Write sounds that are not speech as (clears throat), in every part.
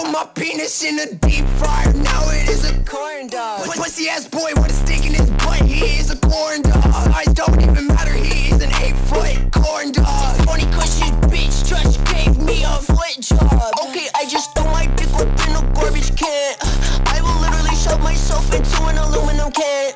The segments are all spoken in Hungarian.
Put my penis in a deep fryer, now it is a corn dog. Pussy ass boy with a stick in his butt, he is a corn dog. Eyes don't even matter, he is an eight foot corn dog. Funny cause bitch just gave me a foot job. Okay, I just threw my dick up in a garbage can. I will literally shove myself into an aluminum can.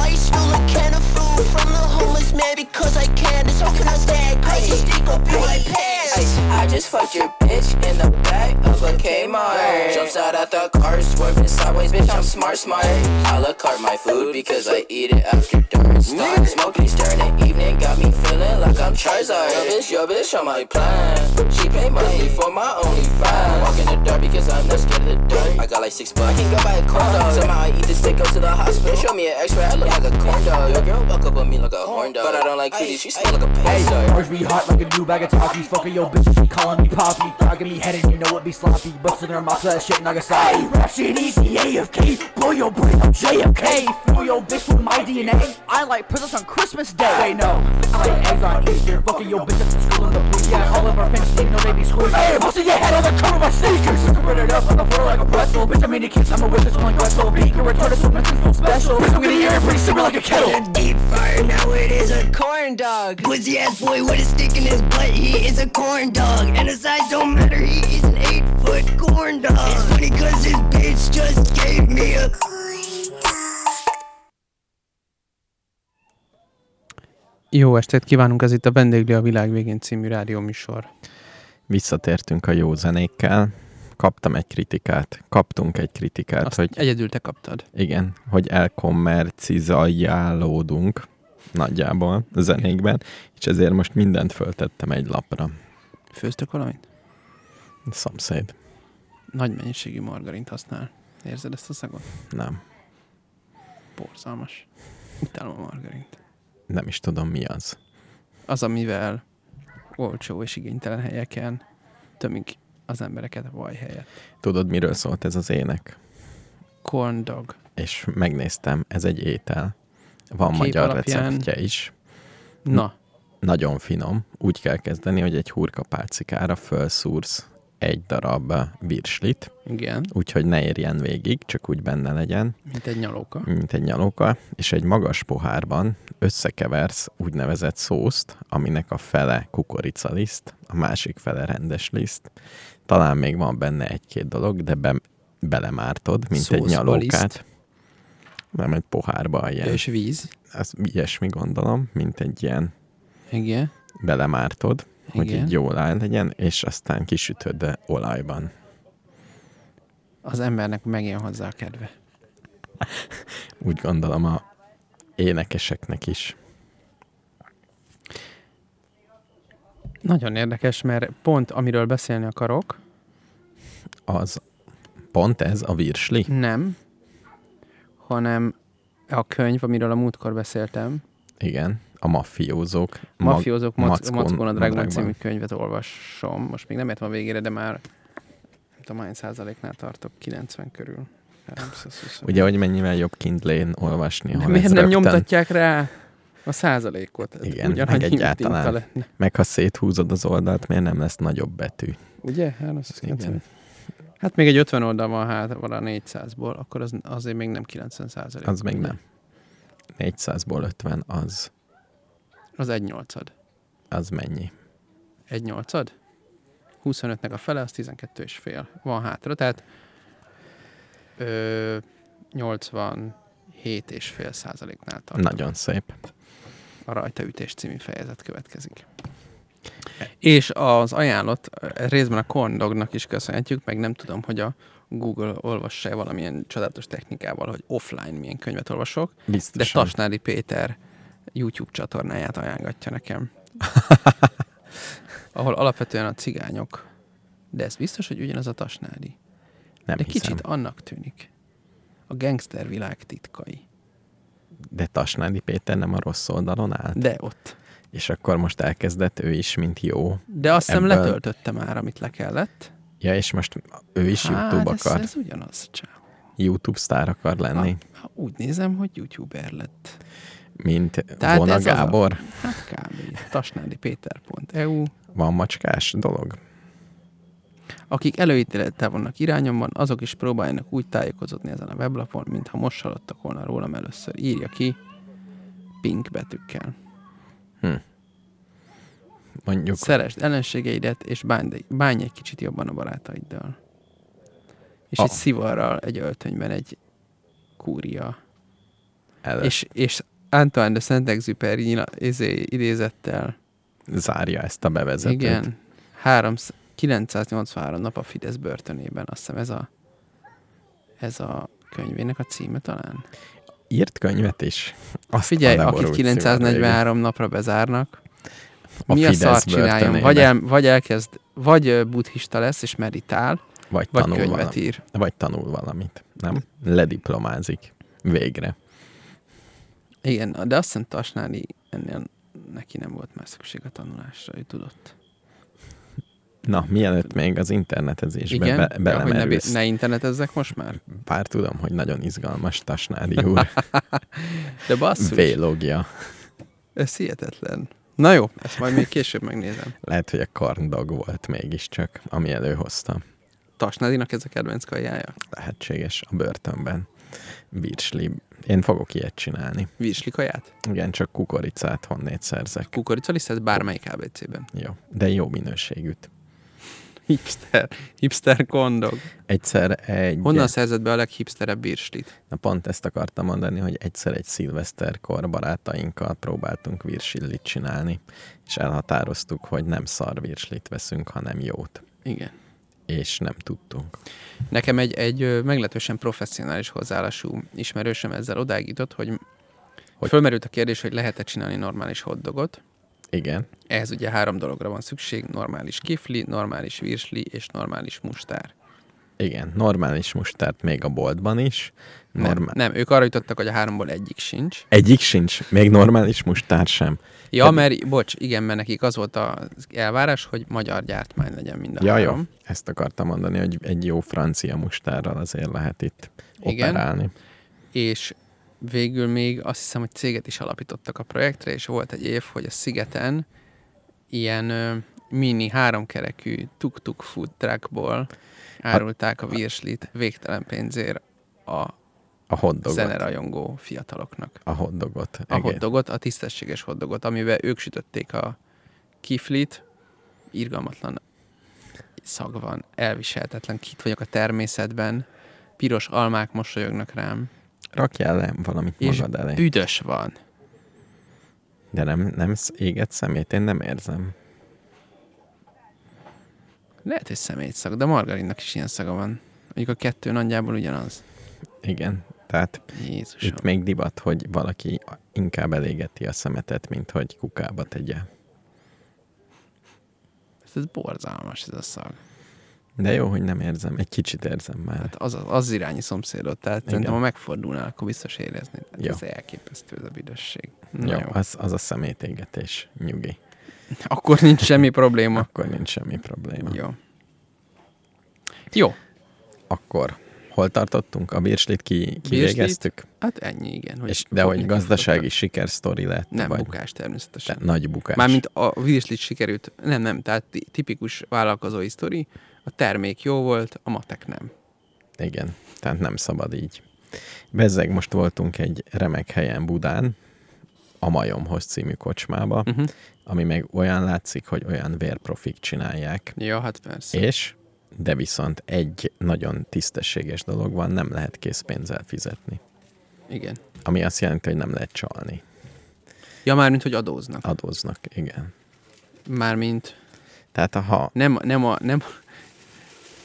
I steal a can of food from the homeless man because I can. It's all can I stand? Crazy stick up in my pants. I just fucked your bitch in the back of a Kmart. Jumps out at the car, swerving sideways, bitch. I'm smart, smart. A la carte my food because I eat it after dark. Start smoking during the evening, got me feeling like I'm Charizard. Yo, bitch, yo, bitch, on my plan. She pay money for my only fan. Walk in the dark because I'm not scared of the dark. I got like six bucks. I can go buy a corn dog. Somehow I eat the stick, go to the hospital. Show me an x-ray, I look like a corn dog. Your girl walk up on me like a horn dog. But I don't like cuties, she smell like a Hey, star. orange be hot like a new bag of Takis. Fucking yo bitch, she calling me poppy. Dogging me headed, you know it be sloppy. Busting her my that shit Nagasaki. Rap shit easy, AFK. Blow your brain, I'm JFK. Fill your bitch with my DNA. I like presents on Christmas Day. Wait, no. I like eggs on Easter. Fucking yo bitch at the school in the booth. Yeah, all of our fans even though they be squeezed. Hey, busting your head on the cover of my sneakers. Spread it up on the floor like a pretzel. Bitch, I mean, the kids, I'm a witness, one Gressel. Peak or retarded, so mentions full special. Bitch, I'm gonna hear it pretty simple like a kettle. A deep fryer, now it is a corn dog. Pussy ass boy with a stick in his butt, he is a corn dog. And his size don't matter, he is an eight foot corn dog. It's funny cause his bitch just gave me a Jó estét kívánunk, ez itt a Vendéglő a világ végén című rádióműsor. Visszatértünk a jó zenékkel. Kaptam egy kritikát, kaptunk egy kritikát, Azt hogy egyedül te kaptad. igen, hogy elkommercizálódunk nagyjából a zenékben, és ezért most mindent föltettem egy lapra. Főztök valamit? Szomszéd. Nagy mennyiségű margarint használ. Érzed ezt a szagot? Nem. Borzalmas. Utálom a margarint. Nem is tudom, mi az. Az, amivel olcsó és igénytelen helyeken tömik az embereket a vaj helyett. Tudod, miről szólt ez az ének? Corn dog. És megnéztem, ez egy étel. Van magyar alapján- receptje is. Na, Nagyon finom. Úgy kell kezdeni, hogy egy hurkapálcikára felszúrsz egy darab virslit, igen, úgyhogy ne érjen végig, csak úgy benne legyen, mint egy nyalóka. mint egy nyalóka, és egy magas pohárban összekeversz úgynevezett szószt, aminek a fele kukoricaliszt, a másik fele rendes liszt. Talán még van benne egy-két dolog, de be, belemártod, mint egy Szószba nyalókát. liszt. Nem egy pohárba, ilyen. És víz. Ez ilyesmi gondolom, mint egy ilyen Igen. belemártod, hogy Igen. így jól áll legyen, és aztán kisütöd olajban. Az embernek megjön hozzá a kedve. (laughs) Úgy gondolom a énekeseknek is. Nagyon érdekes, mert pont amiről beszélni akarok, Az pont ez a virsli. nem, hanem a könyv, amiről a múltkor beszéltem, Igen, a maffiózók. Mag- Mafiózók Mac- Mackó Mackó Nadrágban nadrágban. című könyvet olvasom. Most még nem értem a végére, de már nem tudom, hány százaléknál tartok, 90 körül. 320. Ugye, hogy mennyivel jobb Kindle-n olvasni, ahol miért nem rögtön, nyomtatják rá a százalékot? Hát Igen, meg egyáltalán. Meg ha széthúzod az oldalt, miért nem lesz nagyobb betű? Ugye? 390. Igen. Hát még egy 50 oldal van hátra a 400-ból, akkor az, azért még nem 90 százalék. Az még nem. 400-ból 50 az, Az egy nyolcad. az mennyi? Egy nyolcad? 25-nek a fele, az 12 és fél. Van hátra, tehát ö, 87 és fél százaléknál tartunk. Nagyon szép. A rajtaütés című fejezet következik. És az ajánlott részben a corn dognak is köszönhetjük, meg nem tudom, hogy a Google olvassa valamilyen csodálatos technikával, hogy offline milyen könyvet olvasok, de Biztosan. Tasnádi Péter YouTube csatornáját ajánlatja nekem. (laughs) Ahol alapvetően a cigányok, de ez biztos, hogy ugyanaz a Tasnádi. nem De hiszem. kicsit annak tűnik. A gangster világ titkai. De Tasnádi Péter nem a rossz oldalon állt? De ott. És akkor most elkezdett ő is, mint jó. De azt hiszem Ebből- letöltötte már, amit le kellett. Ja, és most ő is Hát, YouTube ez, akar. ez ugyanaz, csávó. YouTube sztár akar lenni, Ha, ha úgy nézem, hogy youtuber lett. Mint Tehát Vona ez az a- Gábor. Hát kb. Tasnádi Péter.eu. Van macskás dolog? Akik előítélettel vannak irányomban, azok is próbáljanak úgy tájékozódni ezen a weblapon, mintha most hallottak volna rólam először. Írja ki pink betűkkel. Mondjuk Szeresd ellenségeidet, és bánj, bánj egy kicsit jobban a barátaiddal. És Ah. egy szivarral egy öltönyben egy kúria. el, És, és Antoine de Saint-Exupéry izé, idézettel. zárja ezt a bevezetőt. Igen. 3, 983 nap a Fidesz börtönében. Azt hiszem ez a, ez a könyvének a címe talán. Írt könyvet is. Azt Figyelj, a akit leborult 943 napra bezárnak, A mi a Fidesz szart csináljon? börtönébe. Vagy, el, vagy elkezd, vagy buddhista lesz és meditál, vagy, vagy tanul könyvet valamit. ír. Vagy tanul valamit. Nem? Lediplomázik. Végre. Igen, de azt hiszem Tasnádi ennél neki nem volt már szükség a tanulásra, ő tudott. Na, mielőtt még az internetezésbe Igen, be, ja, hogy ne, belemerülsz, ne internetezzek most már? bár tudom, hogy nagyon izgalmas Tasnádi (laughs) úr De basszus, vélogja. ez hihetetlen. Na jó, ezt majd még később megnézem. Lehet, hogy a karndog volt mégiscsak, ami előhozta. Tasnádinak ez a kedvenc kajája? Lehetséges a börtönben. Virsli. Én fogok ilyet csinálni. Virsli kaját? Igen, csak kukoricát honnét szerzek. Kukoricalisztet bármelyik ABC-ben. Jó, de jó minőségűt. Hipster, hipster kondog. Egyszer egy... Honnan szerzett be a leghipsterebb virslit? Na pont ezt akartam mondani, hogy egyszer egy szilveszterkor barátainkkal próbáltunk virsillit csinálni, és elhatároztuk, hogy nem szar virslit veszünk, hanem jót. Igen. És nem tudtunk. Nekem egy, egy meglehetősen professzionális hozzáállású ismerősöm ezzel odáig jutott, hogy, hogy fölmerült a kérdés, hogy lehet-e csinálni normális hotdogot. Igen, Ehhez ugye három dologra van szükség, normális kifli, normális virsli és normális mustár. igen, normális mustárt még a boltban is. Nem, Normál... nem, ők arra jutottak, hogy a háromból egyik sincs. Egyik sincs, még normális mustár sem. Ja, Pedig- mert, bocs, igen, mert nekik az volt az elvárás, hogy magyar gyártmány legyen mind a Ja, jó. Ezt akartam mondani, hogy egy jó francia mustárral azért lehet itt Igen. operálni. És végül még azt hiszem, hogy céget is alapítottak a projektre, és volt egy év, hogy a Szigeten ilyen ö, mini háromkerekű tuk-tuk food truckból árulták a virslit végtelen pénzért a A hotdogot. zenerajongó fiataloknak. A hotdogot. A igen. hotdogot, a tisztességes hotdogot, amiben ők sütötték a kiflit, irgalmatlan szag van, elviselhetetlen, kit vagyok a természetben, piros almák mosolyognak rám, Rakjál le valamit és magad elé. büdös van. De nem, nem éget szemét, én nem érzem. Lehet, hogy szemétszag, de margarinnak is ilyen szaga van. Mondjuk a kettő nagyjából ugyanaz. Igen, tehát Jézusom. itt még divat, hogy valaki inkább elégeti a szemetet, mint hogy kukába tegye. Ez borzalmas ez a szag. De jó, hogy nem érzem, egy kicsit érzem már. Hát az, az irányi szomszédot, tehát Igen. szerintem ha megfordulnál, akkor biztos érezni. Tehát Jó. ez elképesztő ez a büdösség. Jó, jó. Az, az a szemétégetés, nyugi. (laughs) Akkor nincs semmi probléma. Akkor nincs semmi probléma. Jó. Jó. Akkor hol tartottunk? A virslit ki, kivégeztük? Hát ennyi, igen. Hogy És, de hogy gazdasági sikersztori lett? Nem, vagy bukás természetesen. Te, nagy bukás. Mármint a virslit sikerült, nem, nem, tehát ti- tipikus vállalkozói sztori, a termék jó volt, a matek nem. Igen, tehát nem szabad így. Bezzeg most voltunk egy remek helyen Budán, a Majomhoz című kocsmába, Uh-huh. ami meg olyan látszik, hogy olyan vérprofik csinálják, Ja, hát persze. és de viszont egy nagyon tisztességes dolog van, nem lehet készpénzzel fizetni. Igen. Ami azt jelenti, hogy nem lehet csalni. Ja, mármint, hogy adóznak. Adóznak, igen. Mármint Tehát ha nem, nem a, nem,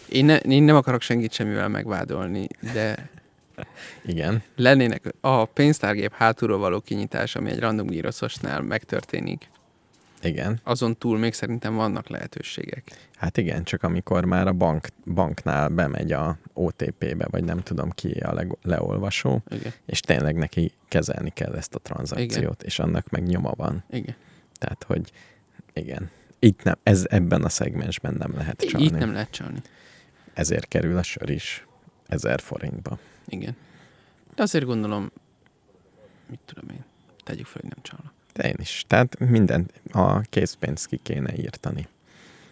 én, ne, én nem akarok senkit semmivel megvádolni, de igen, lennének a pénztárgép hátulról való kinyitás, ami egy random gyroszosnál megtörténik, igen, azon túl még szerintem vannak lehetőségek. hát igen, csak amikor már a bank, banknál bemegy a OTP-be, vagy nem tudom ki a le, leolvasó, Igen, és tényleg neki kezelni kell ezt a tranzakciót, Igen. és annak meg nyoma van. igen. Tehát, hogy igen, itt nem, ez ebben a szegmensben nem lehet csalni. Itt nem lehet csalni. Ezért kerül a sör is ezer forintba. Igen. De azért gondolom, mit tudom én, tegyük fel, hogy nem csalnak. Én is. Tehát minden, a készpénzt ki kéne írtani.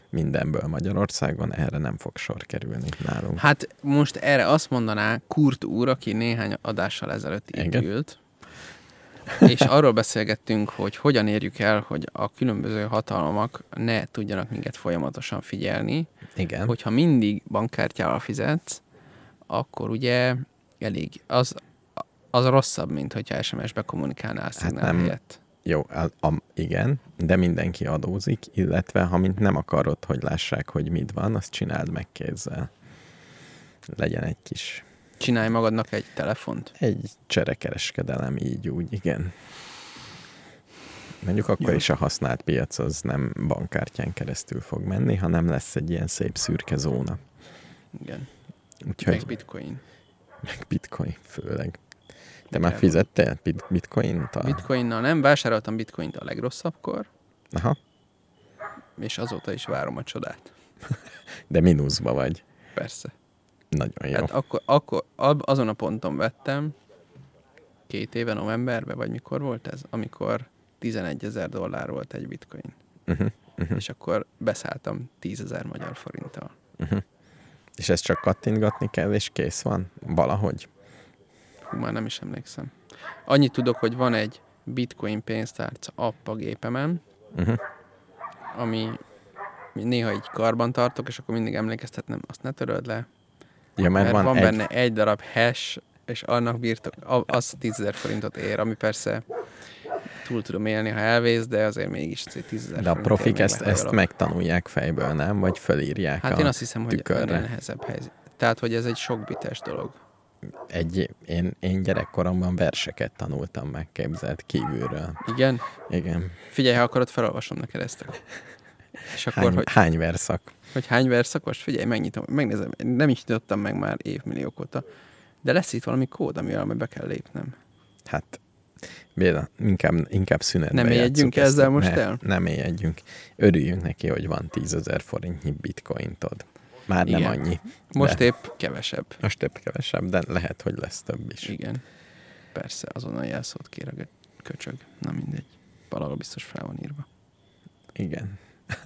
mindenből Magyarországon, erre nem fog sor kerülni nálunk. Hát most erre azt mondaná Kurt úr, aki néhány adással ezelőtt itt ült, és arról beszélgettünk, hogy hogyan érjük el, hogy a különböző hatalmak ne tudjanak minket folyamatosan figyelni, Igen. hogyha mindig bankkártyával fizetsz, akkor ugye elég, az, az rosszabb, mint hogyha SMS-be kommunikálnál szignál nem. helyett. Jó, a, a, igen, de mindenki adózik, illetve ha mint nem akarod, hogy lássák, hogy mit van, azt csináld meg kézzel. Legyen egy kis, Csinálj magadnak egy telefont. egy cserekereskedelem, így úgy, igen. Mondjuk akkor Jó. is a használt piac az nem bankkártyán keresztül fog menni, hanem lesz egy ilyen szép szürke zóna. Igen. Úgyhogy Meg bitcoin. meg bitcoin főleg. Te már fizettél bit- bitcoint? Bitcoinnal nem, vásároltam bitcoint a legrosszabbkor, Aha, és azóta is várom a csodát. (laughs) de mínuszba vagy. Persze. Nagyon jó. Hát akkor, akkor azon a ponton vettem, két éve novemberben, vagy mikor volt ez, amikor 11 ezer dollár volt egy bitcoin. Uh-huh, uh-huh, És akkor beszálltam 10 ezer magyar forinttal. uh-huh. És ezt csak kattintgatni kell, és kész van? Valahogy? Hú, már nem is emlékszem. Annyit tudok, hogy van egy bitcoin pénztárca app a gépemen, Uh-huh. ami néha így karban tartok, és akkor mindig emlékeztetnem, azt ne töröld le, Ja, mert, mert van, van egy... benne egy darab hash, és annak birtok, az 10 ezer forintot ér, ami persze túl tudom élni, ha elvész, de azért mégis 10 ezer De a profik ezt, ezt megtanulják fejből, nem? Vagy felírják Hát én azt hiszem, hogy tükörre. ennél nehezebb helyzet. Tehát, hogy ez egy sok bites dolog. Egy, én, én gyerekkoromban verseket tanultam meg, képzelt kívülről. Igen? Igen. Figyelj, ha akarod, felolvasom neked ezt. És akkor, Hány, hogy, hány verszak? hogy hány verszakos? Figyelj, megnyitom, megnézem. Nem is nyitottam meg már évmilliók óta. De lesz itt valami kód, amivel be kell lépnem. Hát, Béla, inkább, inkább szünetbe Nem játsszuk ezzel ezt. most ne, el? Nem mélyedjünk. Örüljünk neki, hogy van 10 ezer forintnyi bitcointod. Már nem Igen. annyi. Most de, épp kevesebb. Most épp kevesebb, de lehet, hogy lesz több is. Igen. Persze, azonnal jelszót kér a köcsög. Na mindegy. Valahol biztos fel van írva. Igen. (laughs)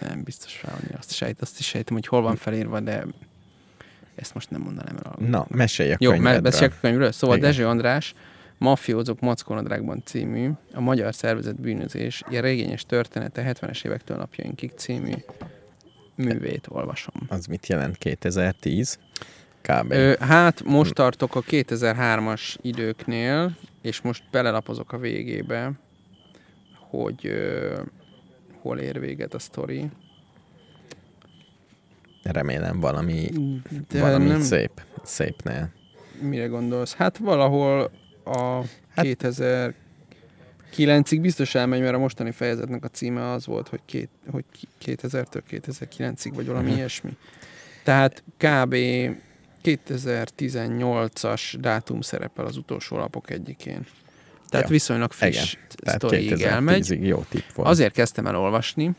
Nem biztos fel van írva. Azt, sejt, azt is sejtem, hogy hol van felírva, de ezt most nem mondanám el. a- Na, mesélj a Jó, könyvedről. beszéljek a könyvről. Szóval Igen. Dezső András Mafiózók Mackonadrágban című, a magyar szervezet bűnözés, ilyen régényes története 70-es évektől napjainkig című művét olvasom. Az mit jelent 2010? Kb. Ö, hát most tartok a 2003-as időknél, és most belelapozok a végébe, hogy ö, hol ér véget a sztori. Remélem valami, De valami nem, szép, szépnél. mire gondolsz? Hát valahol a Hát- 2009-ig biztos elmegy, mert a mostani fejezetnek a címe az volt, hogy, két, hogy ki- 2000-től 2009-ig, vagy valami Mhm. ilyesmi. Tehát kb. 2018-as dátum szerepel az utolsó lapok egyikén. Tehát Ja. viszonylag friss sztoriig elmegy. 2010-ig jó tipp volt. Azért kezdtem el olvasni,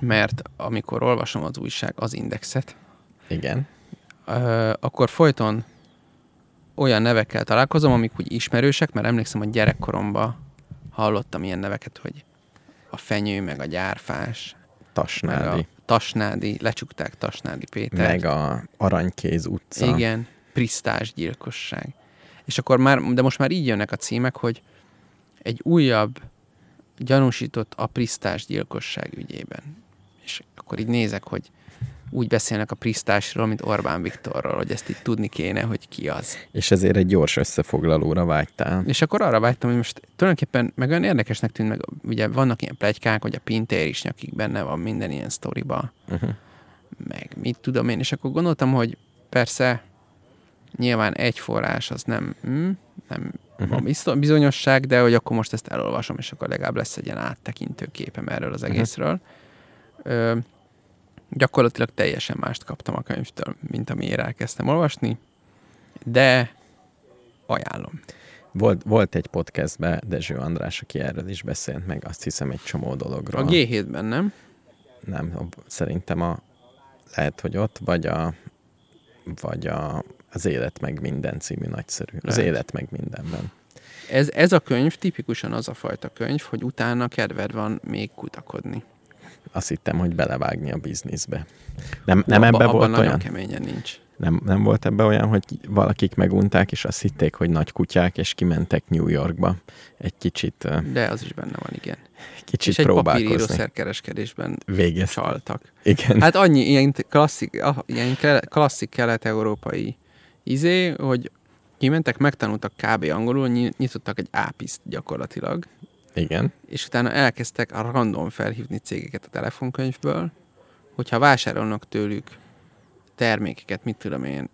mert amikor olvasom az újság, az indexet, Igen. ö, akkor folyton olyan nevekkel találkozom, amik úgy ismerősek, mert emlékszem, hogy gyerekkoromban hallottam ilyen neveket, hogy a fenyő, meg a gyárfás, meg Tasnádi. a Tasnádi, lecsukták Tasnádi Péter. Meg a Aranykéz utca. Igen, prisztás gyilkosság. És akkor már, de most már így jönnek a címek, hogy egy újabb gyanúsított a prisztás gyilkosság ügyében. És akkor így nézek, hogy úgy beszélnek a prisztásról, mint Orbán Viktorról, hogy ezt itt tudni kéne, hogy ki az. És ezért egy gyors összefoglalóra vágytál. És akkor arra vágytam, hogy most tulajdonképpen meg olyan érdekesnek tűnt, meg ugye vannak ilyen plegykák, hogy a Pintér is nyakig benne van minden ilyen sztoriba, Uh-huh. meg mit tudom én, és akkor gondoltam, hogy persze nyilván egy forrás az nem, hm, nem Mhm. van bizonyosság, de hogy akkor most ezt elolvasom, és akkor legalább lesz egy ilyen áttekintő képem erről az egészről. Ö, gyakorlatilag teljesen mást kaptam a könyvtől, mint amiért elkezdtem olvasni, de ajánlom. Volt, volt egy podcastben Dezső András, aki erről is beszélt meg, azt hiszem egy csomó dologról. A G7-ben, nem? Nem, szerintem a, lehet, hogy ott, vagy a, vagy a, az Élet meg minden című nagyszerű. Az Lehet. Élet meg mindenben. Ez, ez a könyv tipikusan az a fajta könyv, hogy utána kedved van még kutakodni. Azt hittem, hogy belevágni a bizniszbe. Nem, nem Abba- ebbe abban volt nagyon olyan? keményen nincs. Nem, nem volt ebbe olyan, hogy valakik megunták, és azt hitték, hogy nagy kutyák, és kimentek New Yorkba egy kicsit, De az is benne van, igen. kicsit és egy papírírószerkereskedésben Végez. csaltak. Igen. Hát annyi ilyen klasszik, ah, ilyen klasszik kelet-európai izé, hogy kimentek, megtanultak kb. angolul, nyi- nyitottak egy ápiszt gyakorlatilag, Igen. és utána elkezdtek a random felhívni cégeket a telefonkönyvből, hogyha vásárolnak tőlük termékeket, mit tudom én,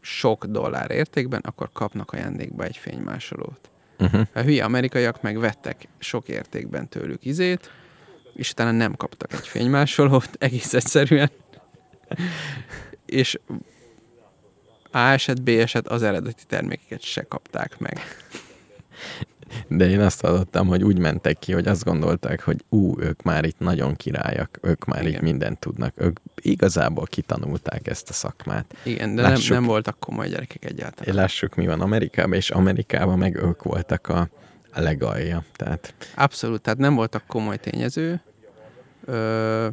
sok dollár értékben, akkor kapnak ajándékba egy fénymásolót. Uh-huh. A hülye amerikaiak meg vettek sok értékben tőlük izét, és utána nem kaptak egy fénymásolót, (laughs) egész egyszerűen. és A eset, B eset az eredeti termékeket se kapták meg. (laughs) De én azt hallottam, hogy úgy mentek ki, hogy azt gondolták, hogy ú, ők már itt nagyon királyak, ők már Igen. így mindent tudnak. Ők igazából kitanulták ezt a szakmát. Igen, de nem, Lássuk. nem voltak komoly gyerekek egyáltalán. Lássuk, mi van Amerikában, és Amerikában meg ők voltak a, a legalja. Tehát Abszolút, tehát nem voltak komoly tényező, ö,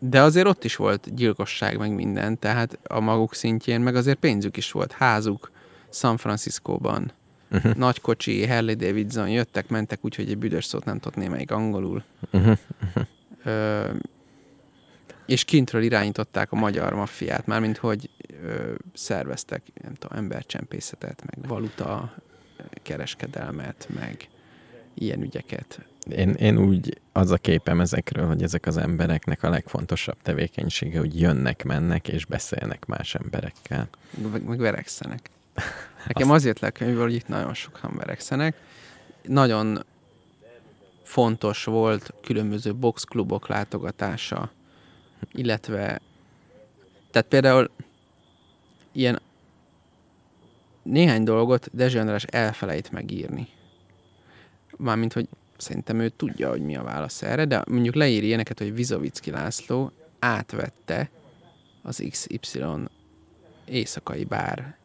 de azért ott is volt gyilkosság, meg minden, tehát a maguk szintjén, meg azért pénzük is volt, házuk San Franciscóban, uh-huh. nagy kocsi, Harley Davidson, jöttek, mentek úgy, hogy egy büdös szót nem tudott némelyik angolul. Uh-huh. Ö, és kintről irányították a magyar maffiát, mármint hogy ö, szerveztek, nem tudom, embercsempészetet, meg valuta kereskedelmet, meg ilyen ügyeket. Én, én úgy, az a képem ezekről, hogy ezek az embereknek a legfontosabb tevékenysége, hogy jönnek, mennek és beszélnek más emberekkel. meg, meg verekszenek. (laughs) Nekem azért le a könyvből, hogy itt nagyon sokan verekszenek. Nagyon fontos volt különböző boxklubok látogatása, illetve tehát például ilyen néhány dolgot Dezső András elfelejt megírni. Mármint, hogy szerintem ő tudja, hogy mi a válasz erre, de mondjuk leír ilyeneket, hogy Vizovicki László átvette az XY éjszakai bár.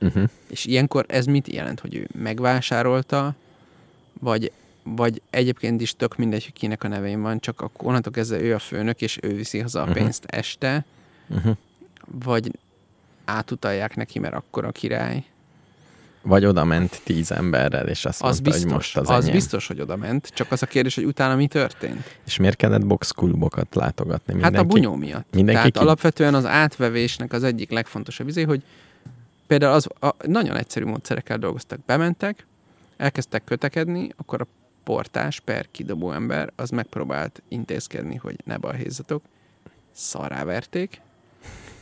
Uh-huh. És ilyenkor ez mit jelent, hogy ő megvásárolta, vagy, vagy egyébként is tök mindegy, hogy kinek a nevén van, csak akkor onnantól kezdve ő a főnök, és ő viszi haza a Mhm. pénzt este, Uh-huh. vagy átutalják neki, mert akkor a király. Vagy oda ment tíz emberrel, és azt Az mondta, biztos, hogy most az, az enyém. biztos, hogy oda ment, csak az a kérdés, hogy utána mi történt. És miért kellett boxklubokat látogatni? Hát a Mindenki? bunyó miatt. mindenki Tehát ki- alapvetően az átvevésnek az egyik legfontosabb izé, hogy például az a, nagyon egyszerű módszerekkel dolgoztak. Bementek, elkezdtek kötekedni, akkor a portás per kidobó ember az megpróbált intézkedni, hogy ne balhézzatok, szaráverték,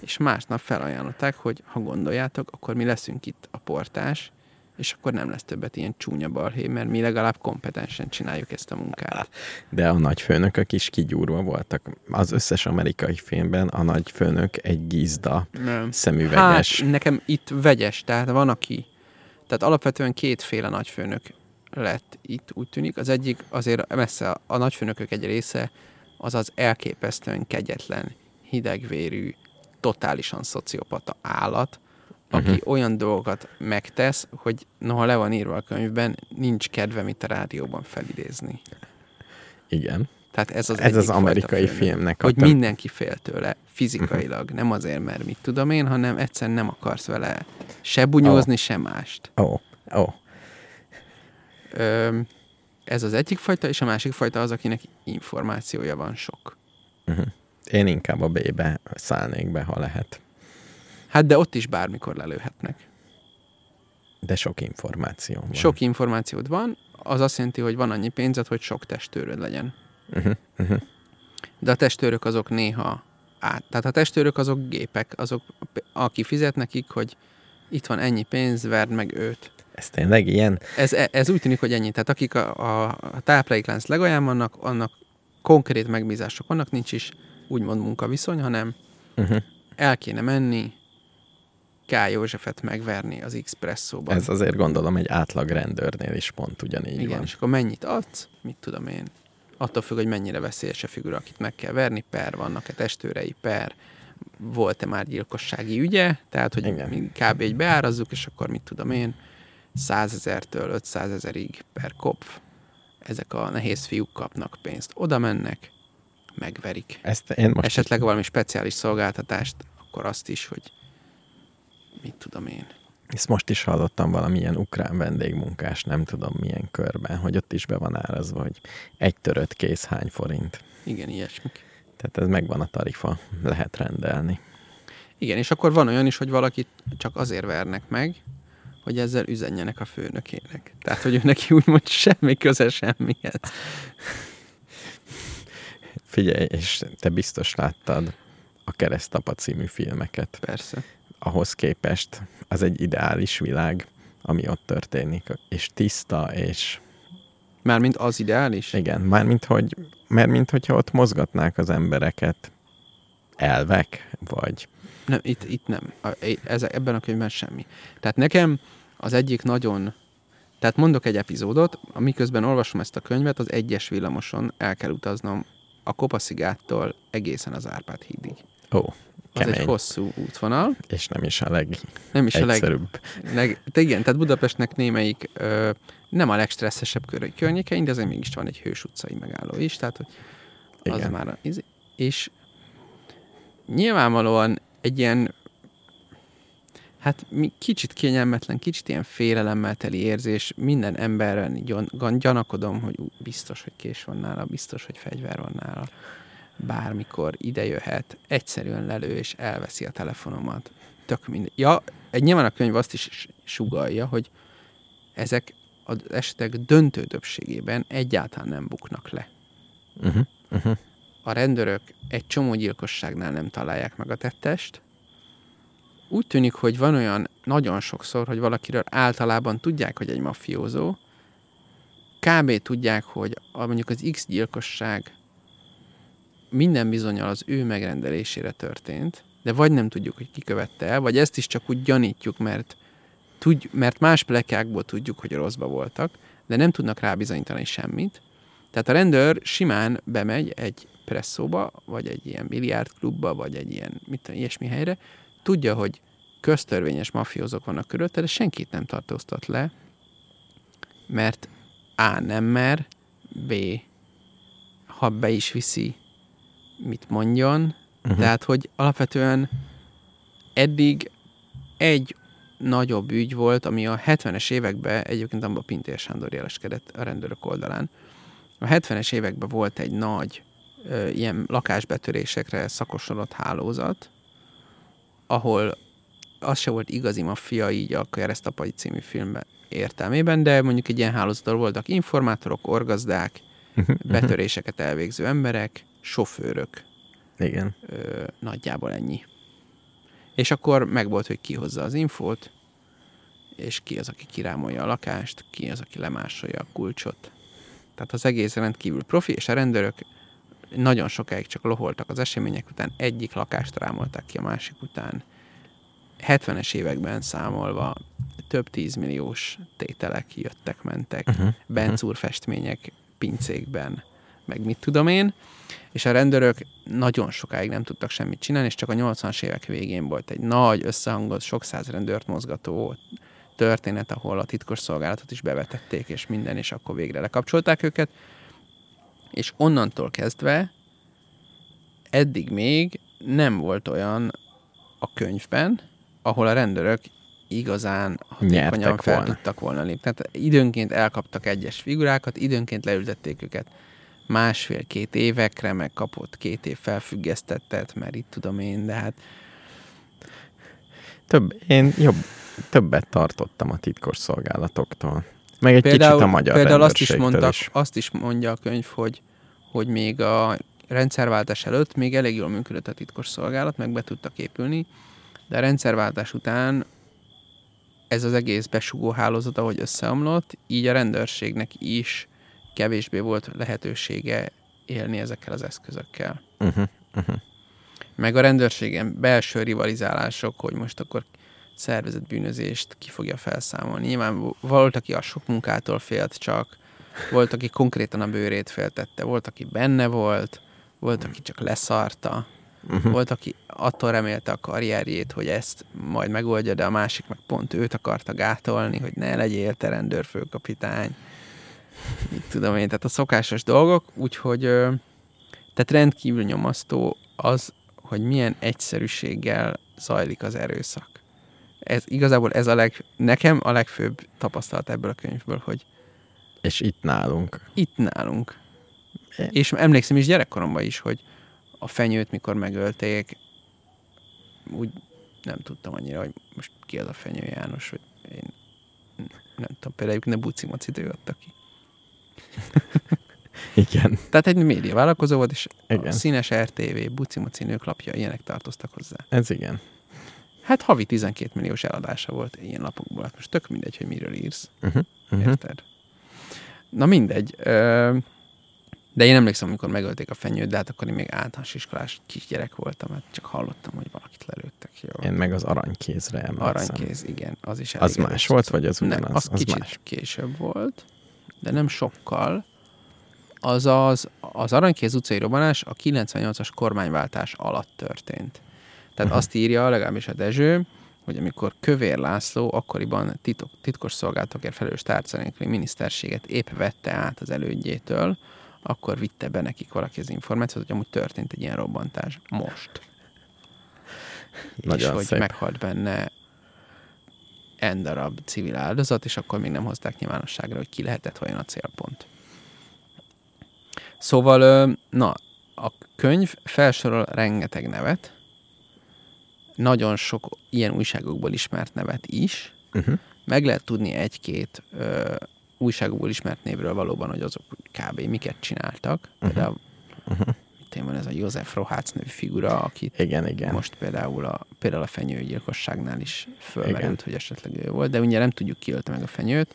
és másnap felajánlották, hogy ha gondoljátok, akkor mi leszünk itt a portás, és akkor nem lesz többet ilyen csúnya balhé, mert mi legalább kompetensen csináljuk ezt a munkát. De a nagyfőnökök is kigyúrva voltak. Az összes amerikai filmben a nagyfőnök egy gizda Nem. szemüveges. Hát nekem itt vegyes, tehát van aki, tehát alapvetően kétféle nagyfőnök lett itt, úgy tűnik. Az egyik azért messze a, nagyfőnökök egy része az az elképesztően kegyetlen, hidegvérű, totálisan szociopata állat, aki Mhm. olyan dolgokat megtesz, hogy noha le van írva a könyvben, nincs kedvem itt a rádióban felidézni. Igen. Tehát ez az, Ez az amerikai főnök. filmnek a Hogy tök- mindenki fél tőle, fizikailag, nem azért, mert mit tudom én, hanem egyszerűen nem akarsz vele se bunyózni, oh. se mást. Ó, oh, ó. Oh. Ö, ez az egyik fajta, és a másik fajta az, akinek információja van sok. Uh-huh. Én inkább a B-be szállnék be, ha lehet. Hát de ott is bármikor lelőhetnek. De sok információ van. Sok információd van, az azt jelenti, hogy van annyi pénzed, hogy sok testőröd legyen. Uh-huh. Uh-huh. De a testőrök azok néha át. Tehát a testőrök azok gépek, azok, aki fizet nekik, hogy itt van ennyi pénz, verd meg őt. Ez tényleg ilyen? Ez, ez úgy tűnik, hogy ennyi. Tehát akik a, a, a tápláléklánc legalján vannak, annak konkrét megbízások vannak, nincs is úgymond munkaviszony, hanem Uh-huh. el kéne menni, K. Józsefet megverni az Expresszóban. Ez azért gondolom egy átlag rendőrnél is pont ugyanígy Igen, van. és akkor mennyit adsz? Mit tudom én? Attól függ, hogy mennyire veszélyes a figura, akit meg kell verni, per, vannak-e testőrei, per, volt-e már gyilkossági ügye, tehát, hogy Igen. kb. így beárazzuk, és akkor mit tudom én, 100 ezertől 500 ezerig per kopf. ezek a nehéz fiúk kapnak pénzt. Oda mennek, megverik. Ezt én most Esetleg valami speciális szolgáltatást, akkor azt is, hogy mit tudom én. Ezt most is hallottam valamilyen ukrán vendégmunkás, nem tudom milyen körben, hogy ott is be van árazva, hogy egy törött kész hány forint. Igen, ilyesmik. Tehát ez megvan a tarifa, lehet rendelni. Igen, és akkor van olyan is, hogy valakit csak azért vernek meg, hogy ezzel üzenjenek a főnökének. Tehát, hogy ő neki úgymond semmi köze semmihez. Figyelj, és te biztos láttad a Keresztapa című filmeket. Persze. Ahhoz képest az egy ideális világ, ami ott történik, és tiszta, és Mármint az ideális? igen, mármint, hogy, mert mint hogyha ott mozgatnák az embereket elvek, vagy Nem, itt, itt nem. Ez, ebben a könyvben semmi. Tehát nekem az egyik nagyon... Tehát mondok egy epizódot, amiközben olvasom ezt a könyvet, az egyes villamoson el kell utaznom a Kopaszigáttól egészen az Árpád hídig. ó, kemény, egy hosszú útvonal, és nem is a leg nem is a leg, egyszerűbb. leg... De igen, tehát Budapestnek némelyik ö, nem a legstresszesebb kör, környékein, de azért mégis van egy hős utcai megálló is, tehát hogy az Igen. már a, izé- és nyilvánvalóan egy ilyen hát kicsit kényelmetlen, kicsit ilyen félelemmel teli érzés minden emberen gyan, gyan- gyanakodom, hogy ú, biztos, hogy kés van nála, biztos, hogy fegyver van nála. Bármikor ide jöhet, egyszerűen lelő és elveszi a telefonomat. Tök mindegy. Ja, egy nyilván a könyv azt is sugalja, hogy ezek az esetek döntő többségében egyáltalán nem buknak le Uh-huh. Uh-huh. a rendőrök egy csomó gyilkosságnál nem találják meg a tettest. Úgy tűnik, hogy van olyan nagyon sokszor, hogy valakiről általában tudják, hogy egy mafiózó, kb. tudják, hogy a, mondjuk az X gyilkosság minden bizonyal az ő megrendelésére történt, de vagy nem tudjuk, hogy ki követte el, vagy ezt is csak úgy gyanítjuk, mert, tudj, mert más plekákból tudjuk, hogy rosszba voltak, de nem tudnak rábizonyítani semmit. Tehát a rendőr simán bemegy egy presszóba, vagy egy ilyen biliárdklubba, vagy egy ilyen mit ilyesmi helyre, tudja, hogy köztörvényes mafiózók vannak körülötte, de senkit nem tartóztat le, mert A. nem mer, B. ha be is viszi, mit mondjon. Uh-huh. Tehát, hogy alapvetően eddig egy nagyobb ügy volt, ami a 70-es években egyébként abban Pintér Sándor jeleskedett a rendőrök oldalán. A 70-es években volt egy nagy ö, ilyen lakásbetörésekre szakosodott hálózat, ahol az se volt igazi maffia így a Keresztapai című filmben értelmében, de mondjuk egy ilyen hálózatról voltak informátorok, orgazdák, betöréseket elvégző emberek, sofőrök, Igen. ö, nagyjából ennyi. És akkor megvolt, hogy ki hozza az infót, és ki az, aki kirámolja a lakást, ki az, aki lemásolja a kulcsot. Tehát az egész rendkívül profi, és a rendőrök nagyon sokáig csak loholtak az események után, egyik lakást rámolták ki a másik után. 70-es években számolva több tízmilliós tételek jöttek, mentek, uh-huh. bencúr festmények pincékben, meg mit tudom én, és a rendőrök nagyon sokáig nem tudtak semmit csinálni, és csak a 80-as évek végén volt egy nagy, összehangolt, sok száz rendőrt mozgató történet, ahol a titkos szolgálatot is bevetették, és minden, és akkor végre lekapcsolták őket. És onnantól kezdve eddig még nem volt olyan a könyvben, ahol a rendőrök igazán hatékonyan fel volna. tudtak volna lépni. Tehát időnként elkaptak egyes figurákat, időnként leültették őket másfél-két évekre, meg kapott két év felfüggesztettet, mert itt tudom én, de hát Több, én jobb, többet tartottam a titkos szolgálatoktól. Meg egy kicsit a magyar például azt is, mondtak, is. azt is mondja a könyv, hogy, hogy még a rendszerváltás előtt még elég jól működött a titkos szolgálat, meg be tudtak épülni, de a rendszerváltás után ez az egész besugó hálózat, ahogy összeomlott, így a rendőrségnek is kevésbé volt lehetősége élni ezekkel az eszközökkel. Uh-huh, uh-huh. Meg a rendőrségen belső rivalizálások, hogy most akkor szervezett bűnözést ki fogja felszámolni. Nyilván volt, aki a sok munkától félt csak, volt, aki konkrétan a bőrét féltette, volt, aki benne volt, volt, aki csak leszarta, uh-huh. volt, aki attól remélte a karrierjét, hogy ezt majd megoldja, de a másik meg pont őt akarta gátolni, hogy ne legyél te rendőrfőkapitány. Mit tudom én, tehát a szokásos dolgok, úgyhogy tehát rendkívül nyomasztó az, hogy milyen egyszerűséggel zajlik az erőszak. Ez igazából ez a leg, nekem a legfőbb tapasztalat ebből a könyvből, hogy És itt nálunk. itt nálunk. É. És emlékszem is gyerekkoromban is, hogy a fenyőt mikor megölték, úgy nem tudtam annyira, hogy most ki az a fenyő János, hogy én nem tudom, például ne buci maci adta ki. (laughs) Igen. Tehát egy média vállalkozó volt, és Igen. a színes RTV, buci maci nőklapja, ilyenek tartoztak hozzá. Ez igen. Hát havi 12 milliós eladása volt ilyen lapokból. Hát most tök mindegy, hogy miről írsz. Uh-huh. Uh-huh. Érted? Na mindegy. Ö, de én emlékszem, amikor megölték a fenyőt, de hát akkor én még általános iskolás kisgyerek voltam, hát csak hallottam, hogy valakit lelőttek. Jó. Én meg az aranykézre emlékszem. Aranykéz, igen, az is elég Az más volt, vagy az Nem, ugyanaz? az, az kicsit más. később volt, de nem sokkal. Az az, az Aranykéz utcai robbanás a 98-as kormányváltás alatt történt. Tehát Mhm. azt írja legalábbis a Dezső, hogy amikor Kövér László akkoriban titok, titkos szolgálatokért felelős tárca nélküli miniszterséget épp vette át az elődjétől, akkor vitte be nekik valaki az információt, hogy amúgy történt egy ilyen robbantás. Most. Nagyon és hogy szép. meghalt benne n darab civil áldozat, és akkor még nem hozták nyilvánosságra, hogy ki lehetett vajon a célpont. Szóval, na, a könyv felsorol rengeteg nevet, nagyon sok ilyen újságokból ismert nevet is, Uh-huh. meg lehet tudni egy-két ö, újságokból ismert névről valóban, hogy azok kb. miket csináltak. Mhm. Például, mit én van ez a József Rohác nevű figura, akit Igen, igen. most például a, például a fenyőgyilkosságnál is fölmerült, Igen. hogy esetleg ő volt, de ugye nem tudjuk ki meg a fenyőt,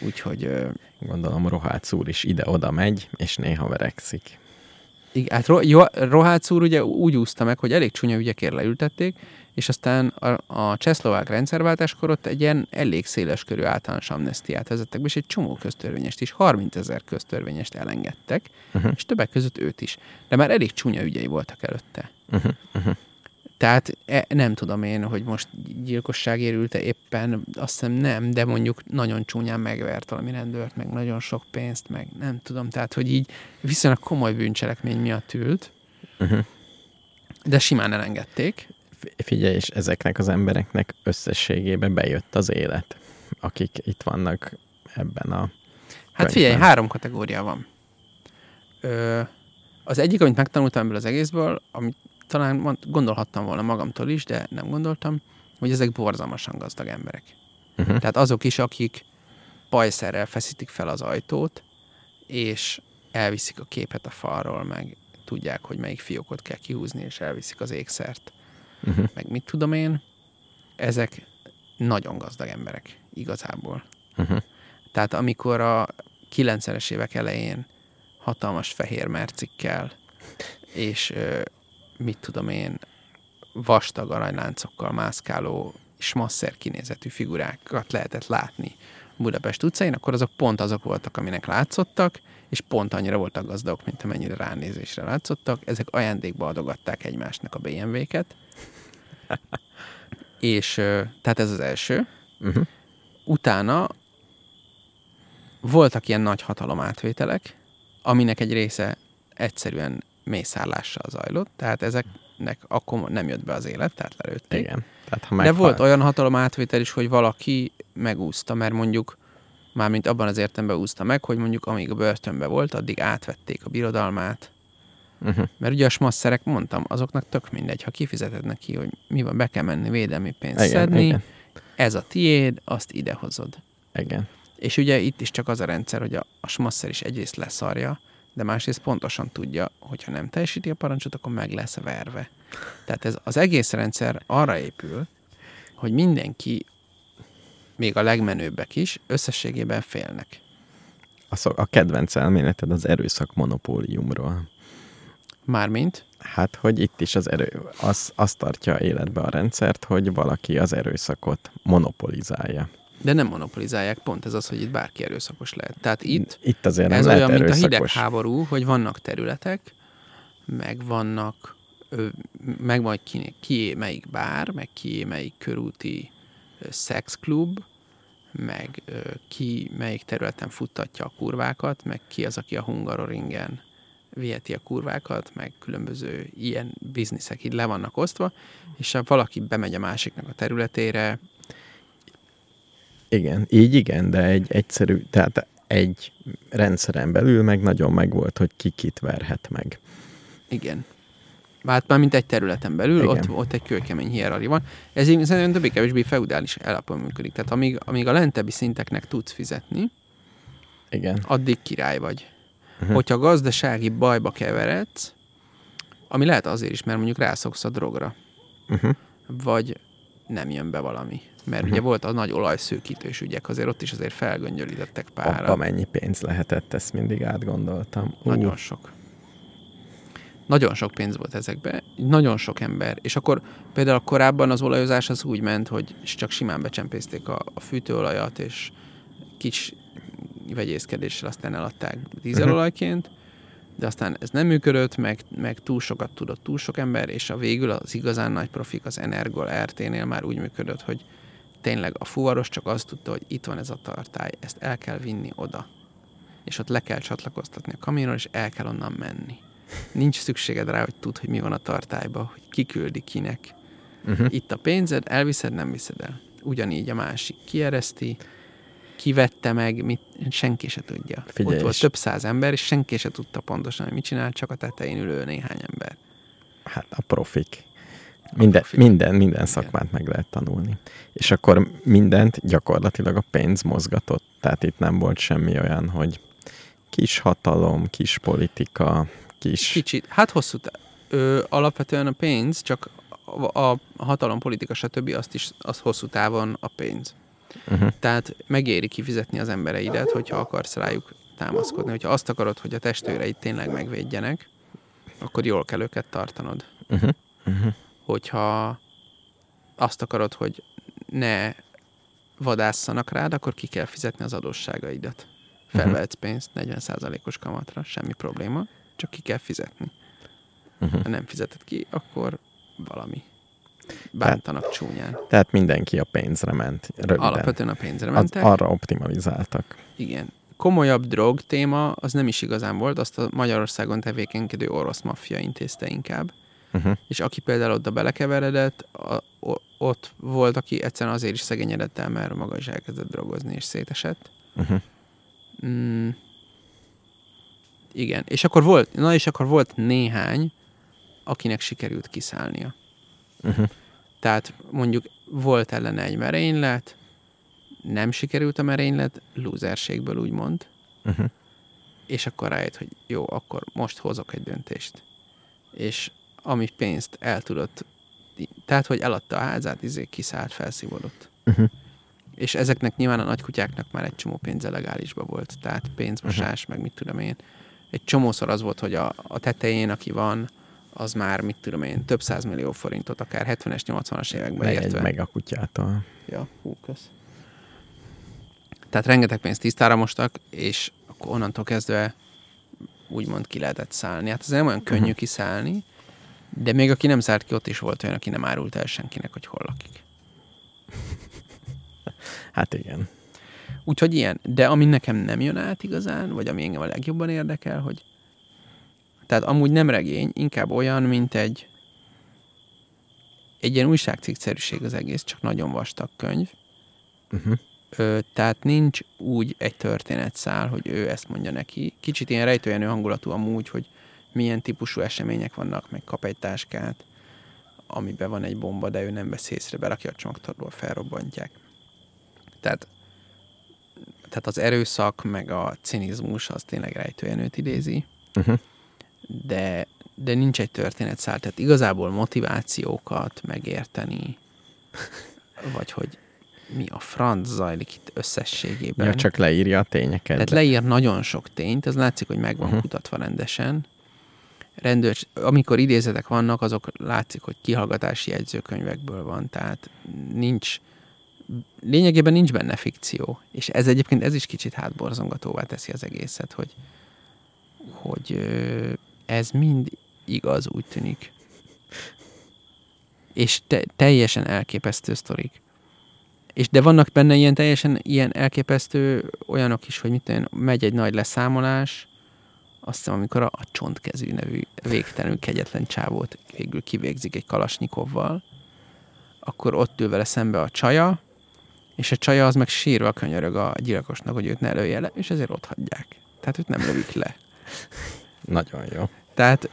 úgyhogy Gondolom Rohác úr is ide-oda megy, és néha verekszik. igen, hát Ro- Rohác úr ugye úgy úszta meg, hogy elég csúnya ügyekért leültették, és aztán a, a csehszlovák rendszerváltáskor ott egy ilyen elég széles körű általános amnestiát vezettek be, és egy csomó köztörvényest is, 30 ezer köztörvényest elengedtek, uh-huh. és többek között őt is. De már elég csúnya ügyei voltak előtte. Uh-huh. Uh-huh. Tehát e, nem tudom én, hogy most gyilkosság érülte éppen, azt hiszem nem, de mondjuk nagyon csúnyán megvert valami rendőrt, meg nagyon sok pénzt, meg nem tudom, tehát hogy így viszonylag komoly bűncselekmény miatt ült, Uh-huh. de simán elengedték. Figyelj, és ezeknek az embereknek összességében bejött az élet, akik itt vannak ebben a Hát figyelj, könyvben. három kategória van. Ö, az egyik, amit megtanultam ebből az egészből, amit talán gondolhattam volna magamtól is, de nem gondoltam, hogy ezek borzalmasan gazdag emberek. Uh-huh. Tehát azok is, akik pajszerrel feszítik fel az ajtót, és elviszik a képet a falról, meg tudják, hogy melyik fiókot kell kihúzni, és elviszik az ékszert. Uh-huh. Meg mit tudom én, ezek nagyon gazdag emberek, igazából. Uh-huh. Tehát amikor a 90-es évek elején hatalmas fehér mercikkel, és mit tudom én, vastag aranyláncokkal mászkáló, smasszer kinézetű figurákat lehetett látni Budapest utcáin, akkor azok pont azok voltak, aminek látszottak, és pont annyira voltak gazdagok, mint amennyire ránézésre látszottak. Ezek ajándékba adogatták egymásnak a BMW-ket. (laughs) és tehát ez az első. Uh-huh. Utána voltak ilyen nagy hatalomátvételek, aminek egy része egyszerűen mészállással zajlott, tehát ezeknek akkor nem jött be az élet, tehát lelőtték. Igen. Tehát, ha De meghal... volt olyan hatalomátvétel is, hogy valaki megúszta, mert mondjuk mármint abban az értelemben úszta meg, hogy mondjuk amíg a börtönben volt, addig átvették a birodalmát. Uh-huh. Mert ugye a smasszerek, mondtam, azoknak tök mindegy, ha kifizeted neki, hogy mi van, be kell menni védelmi pénzt Igen, szedni, igen. ez a tiéd, azt idehozod. Igen. És ugye itt is csak az a rendszer, hogy a, a smasszer is egyrészt leszarja, de másrészt pontosan tudja, hogy ha nem teljesíti a parancsot, akkor meg lesz verve. Tehát ez az egész rendszer arra épül, hogy mindenki, még a legmenőbbek is, összességében félnek. A, szok, a kedvenc elméleted az erőszak monopóliumról. Mármint, Hát, hogy itt is az erő, az, az tartja életbe a rendszert, hogy valaki az erőszakot monopolizálja. de nem monopolizálják, pont ez az, hogy itt bárki erőszakos lehet. Tehát itt Itt azért nem ez lehet olyan, mint a erőszakos. hidegháború, hogy vannak területek, meg vannak, meg majd ki, kié melyik bár, meg kié melyik körúti szexklub, meg ki melyik területen futtatja a kurvákat, meg ki az, aki a Hungaroringen viheti a kurvákat, meg különböző ilyen bizniszek így le vannak osztva, és ha valaki bemegy a másiknak a területére, Igen, így igen, de egy egyszerű, tehát egy rendszeren belül meg nagyon megvolt, hogy ki kit verhet meg. igen. Hát már mint egy területen belül, Igen. ott, ott egy kőkemény hierarchia van. Ez így szerintem többé-kevésbé feudális alapon működik. Tehát amíg, amíg a lentebbi szinteknek tudsz fizetni, Igen. addig király vagy. Uh-huh. Hogyha gazdasági bajba keveredsz, ami lehet azért is, mert mondjuk rászoksz a drogra, Uh-huh. vagy nem jön be valami. Mert uh-huh. ugye volt a nagy olajszőkítős ügyek, azért ott is azért felgöngyölítettek párra. Abba mennyi pénz lehetett, ezt mindig átgondoltam. Ú, Nagyon sok. Nagyon sok pénz volt ezekbe, nagyon sok ember. És akkor például korábban az olajozás az úgy ment, hogy csak simán becsempészték a, a fűtőolajat, és kis vegyészkedéssel aztán eladták dízelolajként, de aztán ez nem működött, meg, meg túl sokat tudott túl sok ember, és a végül az igazán nagy profik az Energol RT-nél már úgy működött, hogy tényleg a fuvaros csak azt tudta, hogy itt van ez a tartály, ezt el kell vinni oda. És ott le kell csatlakoztatni a kamionra, és el kell onnan menni. Nincs szükséged rá, hogy tudd, hogy mi van a tartályba, hogy ki küldi kinek. Uh-huh. Itt a pénzed, elviszed, nem viszed el. Ugyanígy a másik kiereszti, kivette meg, mit, senki se tudja. Figyelj, Ott volt és- több száz ember, és senki se tudta pontosan, hogy mit csinál, csak a tetején ülő néhány ember. Hát a profik. Minden, minden, minden szakmát meg lehet tanulni. És akkor mindent gyakorlatilag a pénz mozgatott. Tehát itt nem volt semmi olyan, hogy kis hatalom, kis politika, kis... Kicsit, hát hosszú tá- ö, alapvetően a pénz, csak a, a hatalom, politika, stb. azt is az hosszú távon a pénz. Uh-huh. Tehát megéri kifizetni az embereidet, hogyha akarsz rájuk támaszkodni. Hogyha azt akarod, hogy a testőreid tényleg megvédjenek, akkor jól kell őket tartanod. Uh-huh. Uh-huh. Hogyha azt akarod, hogy ne vadásszanak rád, akkor ki kell fizetni az adósságaidat. Felvehetsz pénzt 40%-os kamatra, semmi probléma, csak ki kell fizetni. Uh-huh. Ha nem fizeted ki, akkor valami bántanak csúnyán. Tehát mindenki a pénzre ment. Röviden. Alapvetően a pénzre Az, mentek. arra optimalizáltak. Igen. Komolyabb drog téma az nem is igazán volt, azt a Magyarországon tevékenykedő orosz maffia intézte inkább. Uh-huh. És aki például oda belekeveredett, a, o, ott volt, aki egyszerűen azért is szegényedett el, mert maga is elkezdett drogozni és szétesett. Uh-huh. Mm. Igen, és akkor volt, na és akkor volt néhány, akinek sikerült kiszállnia. Uh-huh. Tehát mondjuk volt ellene egy merénylet, nem sikerült a merénylet, lúzerségből úgymond, Uh-huh. és akkor rájött, hogy jó, akkor most hozok egy döntést. És ami pénzt el tudott, tehát hogy eladta a házát, izé kiszállt, felszívódott. Uh-huh. És ezeknek nyilván a nagykutyáknak már egy csomó pénze legálisba volt, tehát pénzmosás, meg mit tudom én. Egy csomószor az volt, hogy a, a tetején, aki van, az már, mit tudom én, több százmillió forintot, akár 70-es, 80-as években Meg egy értve. meg a kutyától. Ja, hú, kösz. Tehát rengeteg pénzt tisztára mostak, és akkor onnantól kezdve úgymond ki lehetett szállni. Hát ez nem olyan könnyű Mhm. kiszállni, de még aki nem szállt ki, ott is volt olyan, aki nem árult el senkinek, hogy hol lakik. (laughs) Hát igen. Úgyhogy ilyen. De ami nekem nem jön át igazán, vagy ami engem a legjobban érdekel, hogy tehát amúgy nem regény, inkább olyan, mint egy egy ilyen újságcikkszerűség az egész, csak nagyon vastag könyv. Uh-huh. Ö, tehát nincs úgy egy történetszál, hogy ő ezt mondja neki. Kicsit ilyen rejtőjenő hangulatú amúgy, hogy milyen típusú események vannak, meg kap egy táskát, amiben van egy bomba, de ő nem vesz észre, berakja a csomagtartóba, felrobbantják. Tehát, tehát az erőszak, meg a cinizmus az tényleg rejtőjenőt idézi, Uh-huh. De, de nincs egy történetszál, tehát igazából motivációkat megérteni, vagy hogy mi a franc zajlik itt összességében. Ja, csak leírja a tényeket. Tehát leír nagyon sok tényt, az látszik, hogy meg van uh-huh. kutatva rendesen. Rendőr, amikor idézetek vannak, azok látszik, hogy kihallgatási jegyzőkönyvekből van, tehát nincs, lényegében nincs benne fikció. És ez egyébként ez is kicsit hátborzongatóvá teszi az egészet, hogy, hogy ez mind igaz, úgy tűnik. És te, teljesen elképesztő sztorik. És de vannak benne ilyen teljesen ilyen elképesztő olyanok is, hogy mit tudom, megy egy nagy leszámolás, azt hiszem, amikor a, a csontkezű nevű végtelenül kegyetlen csávót végül kivégzik egy kalasnyikovval, akkor ott ül vele szembe a csaja, és a csaja az meg sírva könyörög a gyilkosnak, hogy őt ne lője le, és ezért ott hagyják. Tehát őt nem lövik le. Nagyon jó. Tehát,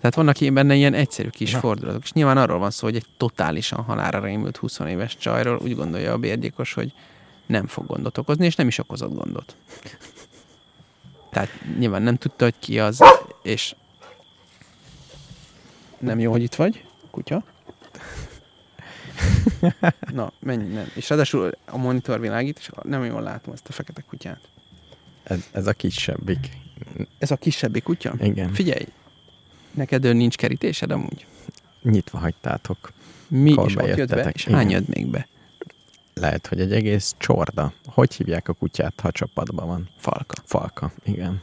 tehát vannak ilyen benne ilyen egyszerű kis Na. fordulatok. És nyilván arról van szó, hogy egy totálisan halára rémült 20 éves csajról úgy gondolja a bérgyilkos, hogy nem fog gondot okozni, és nem is okozott gondot. Tehát nyilván nem tudta, hogy ki az, és nem jó, hogy itt vagy, kutya. Na, menj, nem. És ráadásul a monitor világít, és nem jól látom ezt a fekete kutyát. Ez, ez a kisebbik. Ez a kisebbik kutya? Igen. Figyelj, neked ő nincs kerítésed amúgy? Nyitva hagytátok. Mi is ott jött be, és Igen. hány jött még be? Lehet, hogy egy egész csorda. Hogy hívják a kutyát, ha csapatban van? Falka. Falka, igen.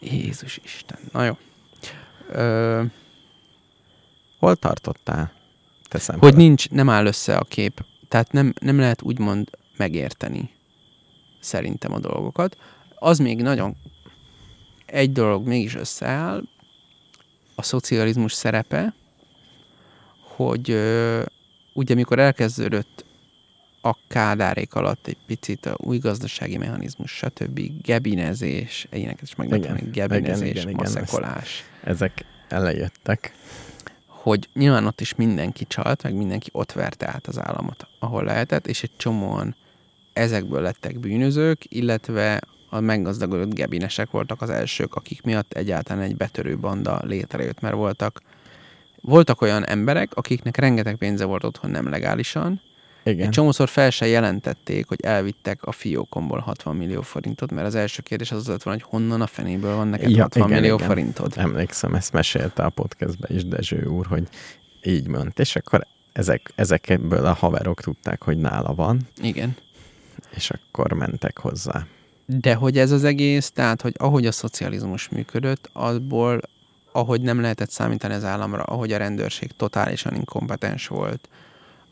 Jézus Isten. Na jó. Ö, Hol tartottál? Teszem hogy nincs, nem áll össze a kép. Tehát nem, nem lehet úgymond megérteni szerintem a dolgokat. Az még nagyon egy dolog mégis összeáll, a szocializmus szerepe, hogy ö, ugye mikor elkezdődött a kádárék alatt egy picit a új gazdasági mechanizmus, stb. gebinezés, ilyeneket is meg Igen, gebinezés, igen, igen, igen, maszekolás. Ezek elejöttek. hogy nyilván ott is mindenki csalt, meg mindenki ott verte át az államot, ahol lehetett, és egy csomóan ezekből lettek bűnözők, illetve a meggazdagodott gebinesek voltak az elsők, akik miatt egyáltalán egy betörő banda létrejött, mert voltak voltak olyan emberek, akiknek rengeteg pénze volt otthon nem legálisan, Igen. egy csomószor fel se jelentették, hogy elvittek a fiókomból 60 millió forintot, mert az első kérdés az az lett volna, hogy honnan a fenéből van neked Ja, 60 igen, millió igen. forintod. Emlékszem, ezt mesélte a podcastben is Dezső úr, hogy így ment, és akkor ezek, ezekből a haverok tudták, hogy nála van, Igen. és akkor mentek hozzá. De hogy ez az egész, tehát, hogy ahogy a szocializmus működött, abból, ahogy nem lehetett számítani az államra, ahogy a rendőrség totálisan inkompetens volt,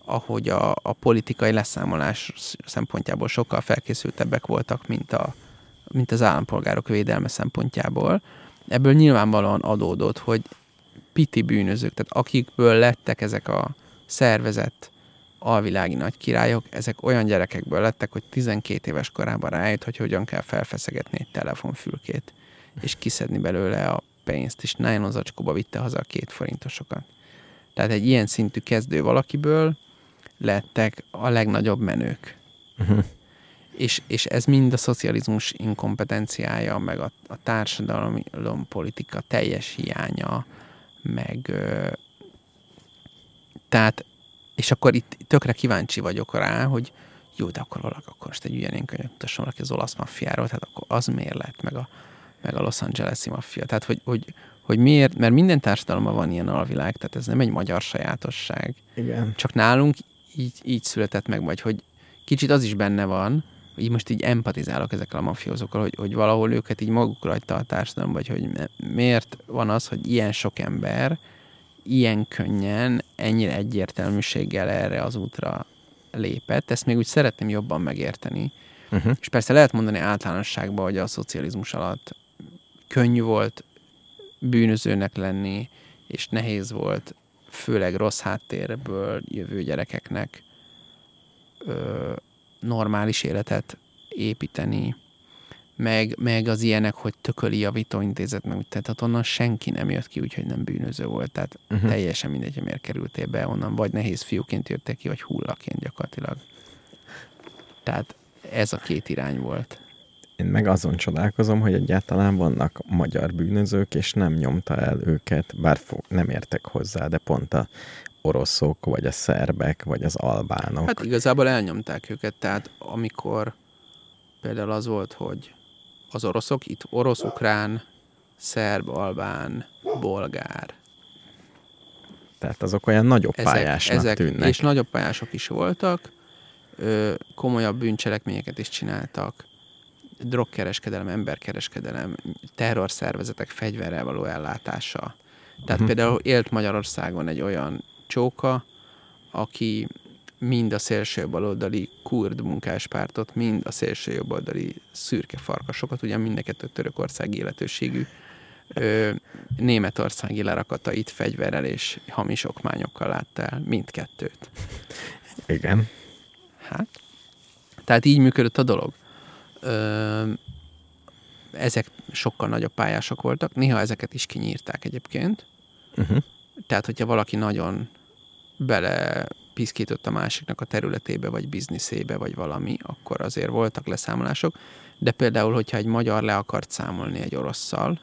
ahogy a, a politikai leszámolás szempontjából sokkal felkészültebbek voltak, mint, a, mint az állampolgárok védelme szempontjából, ebből nyilvánvalóan adódott, hogy piti bűnözők, tehát akikből lettek ezek a szervezett alvilági nagy királyok, ezek olyan gyerekekből lettek, hogy 12 éves korában rájött, hogy hogyan kell felfeszegetni egy telefonfülkét, és kiszedni belőle a pénzt, és nylon zacskóba vitte haza a két forintosokat. Tehát egy ilyen szintű kezdő valakiből lettek a legnagyobb menők. Uh-huh. És, és ez mind a szocializmus inkompetenciája, meg a, a társadalom politika teljes hiánya, meg ö, tehát, és akkor itt tökre kíváncsi vagyok rá, hogy jó, de akkor valaki, akkor most egy ilyen könyvet mutasson valaki az olasz maffiáról, tehát akkor az miért lett, meg a, meg a Los Angeles-i maffia. Tehát, hogy, hogy, hogy miért, mert minden társadalomban van ilyen alvilág, tehát ez nem egy magyar sajátosság. Igen. Csak nálunk így, így született meg, vagy hogy kicsit az is benne van, így most így empatizálok ezekkel a mafiózókkal, hogy, hogy valahol őket így magukra hagyta a társadalom, vagy hogy miért van az, hogy ilyen sok ember ilyen könnyen, ennyire egyértelműséggel erre az útra lépett. Ezt még úgy szeretném jobban megérteni. Uh-huh. És persze lehet mondani általánosságban, hogy a szocializmus alatt könnyű volt bűnözőnek lenni, és nehéz volt főleg rossz háttérből jövő gyerekeknek ö, normális életet építeni, meg, meg az ilyenek, hogy tököli javítóintézet, meg úgy, tehát onnan senki nem jött ki, úgyhogy nem bűnöző volt, tehát uh-huh. teljesen mindegy, hogy miért kerültél be onnan, vagy nehéz fiúként jöttél ki, vagy hullaként gyakorlatilag. Tehát ez a két irány volt. Én meg azon csodálkozom, hogy egyáltalán vannak magyar bűnözők, és nem nyomta el őket, bár fo- nem értek hozzá, de pont a oroszok, vagy a szerbek, vagy az albánok. Hát igazából elnyomták őket, tehát amikor például az volt, hogy az oroszok, itt orosz, ukrán, szerb, albán, bolgár. Tehát azok olyan nagyobb Ezek, pályásnak ezek, tűnnek. és nagyobb pályások is voltak, ö, komolyabb bűncselekményeket is csináltak, drogkereskedelem, emberkereskedelem, terrorszervezetek fegyverrel való ellátása. Tehát Mhm. például élt Magyarországon egy olyan csóka, aki mind a szélső baloldali kurd munkáspártot, mind a szélső jobboldali szürke farkasokat, ugyan mindeket Törökország életőségű ö, németországi lerakatait fegyverrel és hamis okmányokkal látta el, mindkettőt. Igen. Hát, tehát így működött a dolog. Ö, ezek sokkal nagyobb pályások voltak, néha ezeket is kinyírták egyébként. Uh-huh. Tehát, hogyha valaki nagyon bele piszkított a másiknak a területébe, vagy bizniszébe, vagy valami, akkor azért voltak leszámolások. De például, hogyha egy magyar le akart számolni egy orosszal,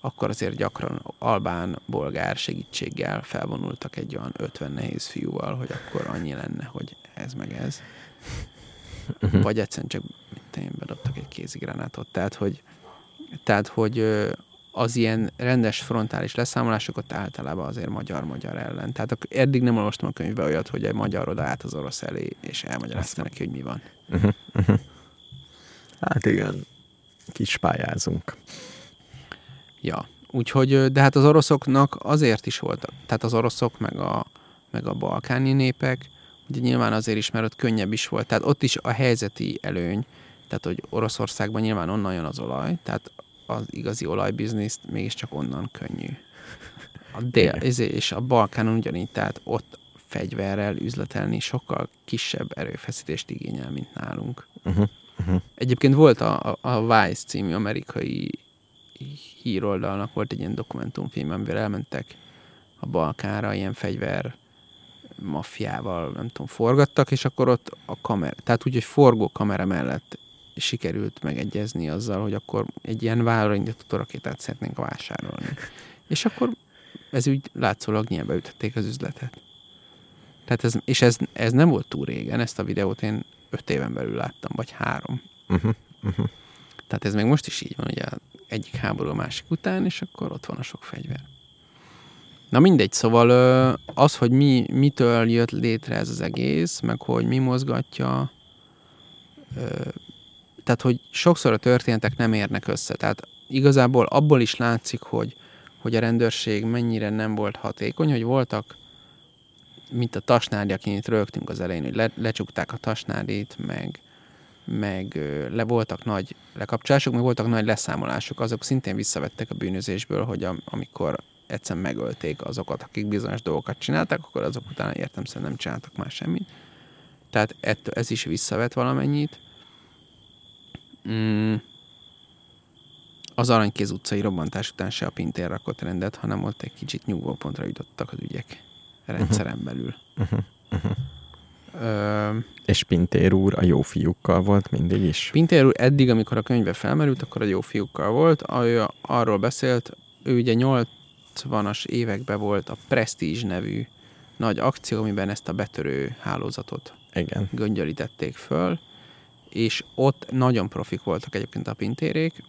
akkor azért gyakran albán, bolgár segítséggel felvonultak egy olyan 50 nehéz fiúval, hogy akkor annyi lenne, hogy ez meg ez. Uh-huh. Vagy egyszerűen csak mit én bedobtak egy kézigránátot. Tehát, hogy, tehát, hogy az ilyen rendes frontális leszámolásokat általában azért magyar-magyar ellen. Tehát eddig nem olvastam a könyvbe olyat, hogy egy magyar oda át az orosz elé, és elmagyarázta neki, hogy mi van. Hát igen, kis pályázunk. Ja, úgyhogy, de hát az oroszoknak azért is voltak, tehát az oroszok meg a, meg a balkáni népek, ugye nyilván azért is, mert ott könnyebb is volt, tehát ott is a helyzeti előny, tehát hogy Oroszországban nyilván onnan jön az olaj, tehát az igazi olajbizniszt mégiscsak onnan könnyű. A dél, és a Balkánon ugyanígy, tehát ott fegyverrel üzletelni sokkal kisebb erőfeszítést igényel, mint nálunk. Uh-huh. Egyébként volt a, a, a Vice című amerikai híroldalnak volt egy ilyen dokumentumfilm, amivel elmentek a Balkánra, ilyen fegyver maffiával, nem tudom, forgattak, és akkor ott a kamera, tehát úgy, hogy forgó kamera mellett sikerült megegyezni azzal, hogy akkor egy ilyen vállalra indított rakétát szeretnénk vásárolni. És akkor ez úgy látszólag nyilván ütették az üzletet. Tehát ez, és ez, ez nem volt túl régen, ezt a videót én öt éven belül láttam, vagy három. Uh-huh. Tehát ez még most is így van, ugye egyik háború a másik után, és akkor ott van a sok fegyver. Na mindegy, szóval az, hogy mi, mitől jött létre ez az egész, meg hogy mi mozgatja, tehát hogy sokszor a történetek nem érnek össze. Tehát igazából abból is látszik, hogy, hogy a rendőrség mennyire nem volt hatékony, hogy voltak, mint a tasnádi, akin itt rögtünk az elején, hogy le, lecsukták a tasnádit, meg, meg le voltak nagy lekapcsolások, meg voltak nagy leszámolások, azok szintén visszavettek a bűnözésből, hogy am, amikor egyszer megölték azokat, akik bizonyos dolgokat csináltak, akkor azok utána értem szerint nem csináltak már semmit. Tehát ez is visszavett valamennyit. Mm. Az Aranykéz utcai robbantás után se a Pintér rakott rendet, hanem ott egy kicsit nyugvópontra jutottak az ügyek rendszeren belül. Ö, És Pintér úr a jó fiúkkal volt mindig is? Pintér úr eddig, amikor a könyve felmerült, akkor a jó fiúkkal volt. Ő arról beszélt, ő ugye 80-as években volt a Prestige nevű nagy akció, amiben ezt a betörő hálózatot Igen. göngyölítették föl, és ott nagyon profik voltak egyébként a pintérék.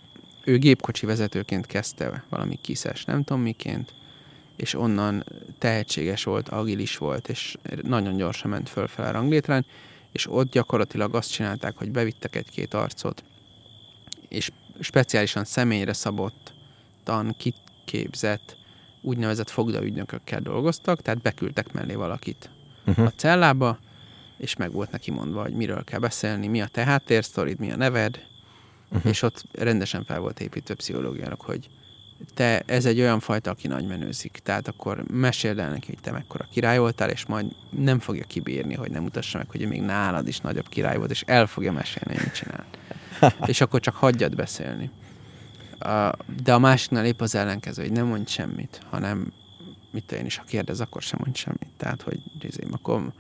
Ő gépkocsi vezetőként kezdte valami kiszes, nem tudom miként, és onnan tehetséges volt, agilis volt, és nagyon gyorsan ment fölfele a ranglétrán, és ott gyakorlatilag azt csinálták, hogy bevittek egy-két arcot, és speciálisan személyre szabottan kiképzett úgynevezett fogdaügynökökkel dolgoztak, tehát beküldtek mellé valakit Uh-huh. a cellába, és meg volt neki mondva, hogy miről kell beszélni, mi a te háttérsztorid, mi a neved, uh-huh. és ott rendesen fel volt építve pszichológiának, hogy te, ez egy olyan fajta, aki nagy menőzik, tehát akkor meséld el neki, hogy te mekkora király voltál, és majd nem fogja kibírni, hogy nem mutassa meg, hogy még nálad is nagyobb király volt, és el fogja mesélni, hogy mit csinált. (laughs) és akkor csak hagyjad beszélni. De a másiknál épp az ellenkező, hogy nem mondj semmit, hanem mit én is, ha kérdez, akkor sem mondj semmit. Tehát, hogy izém, akkor,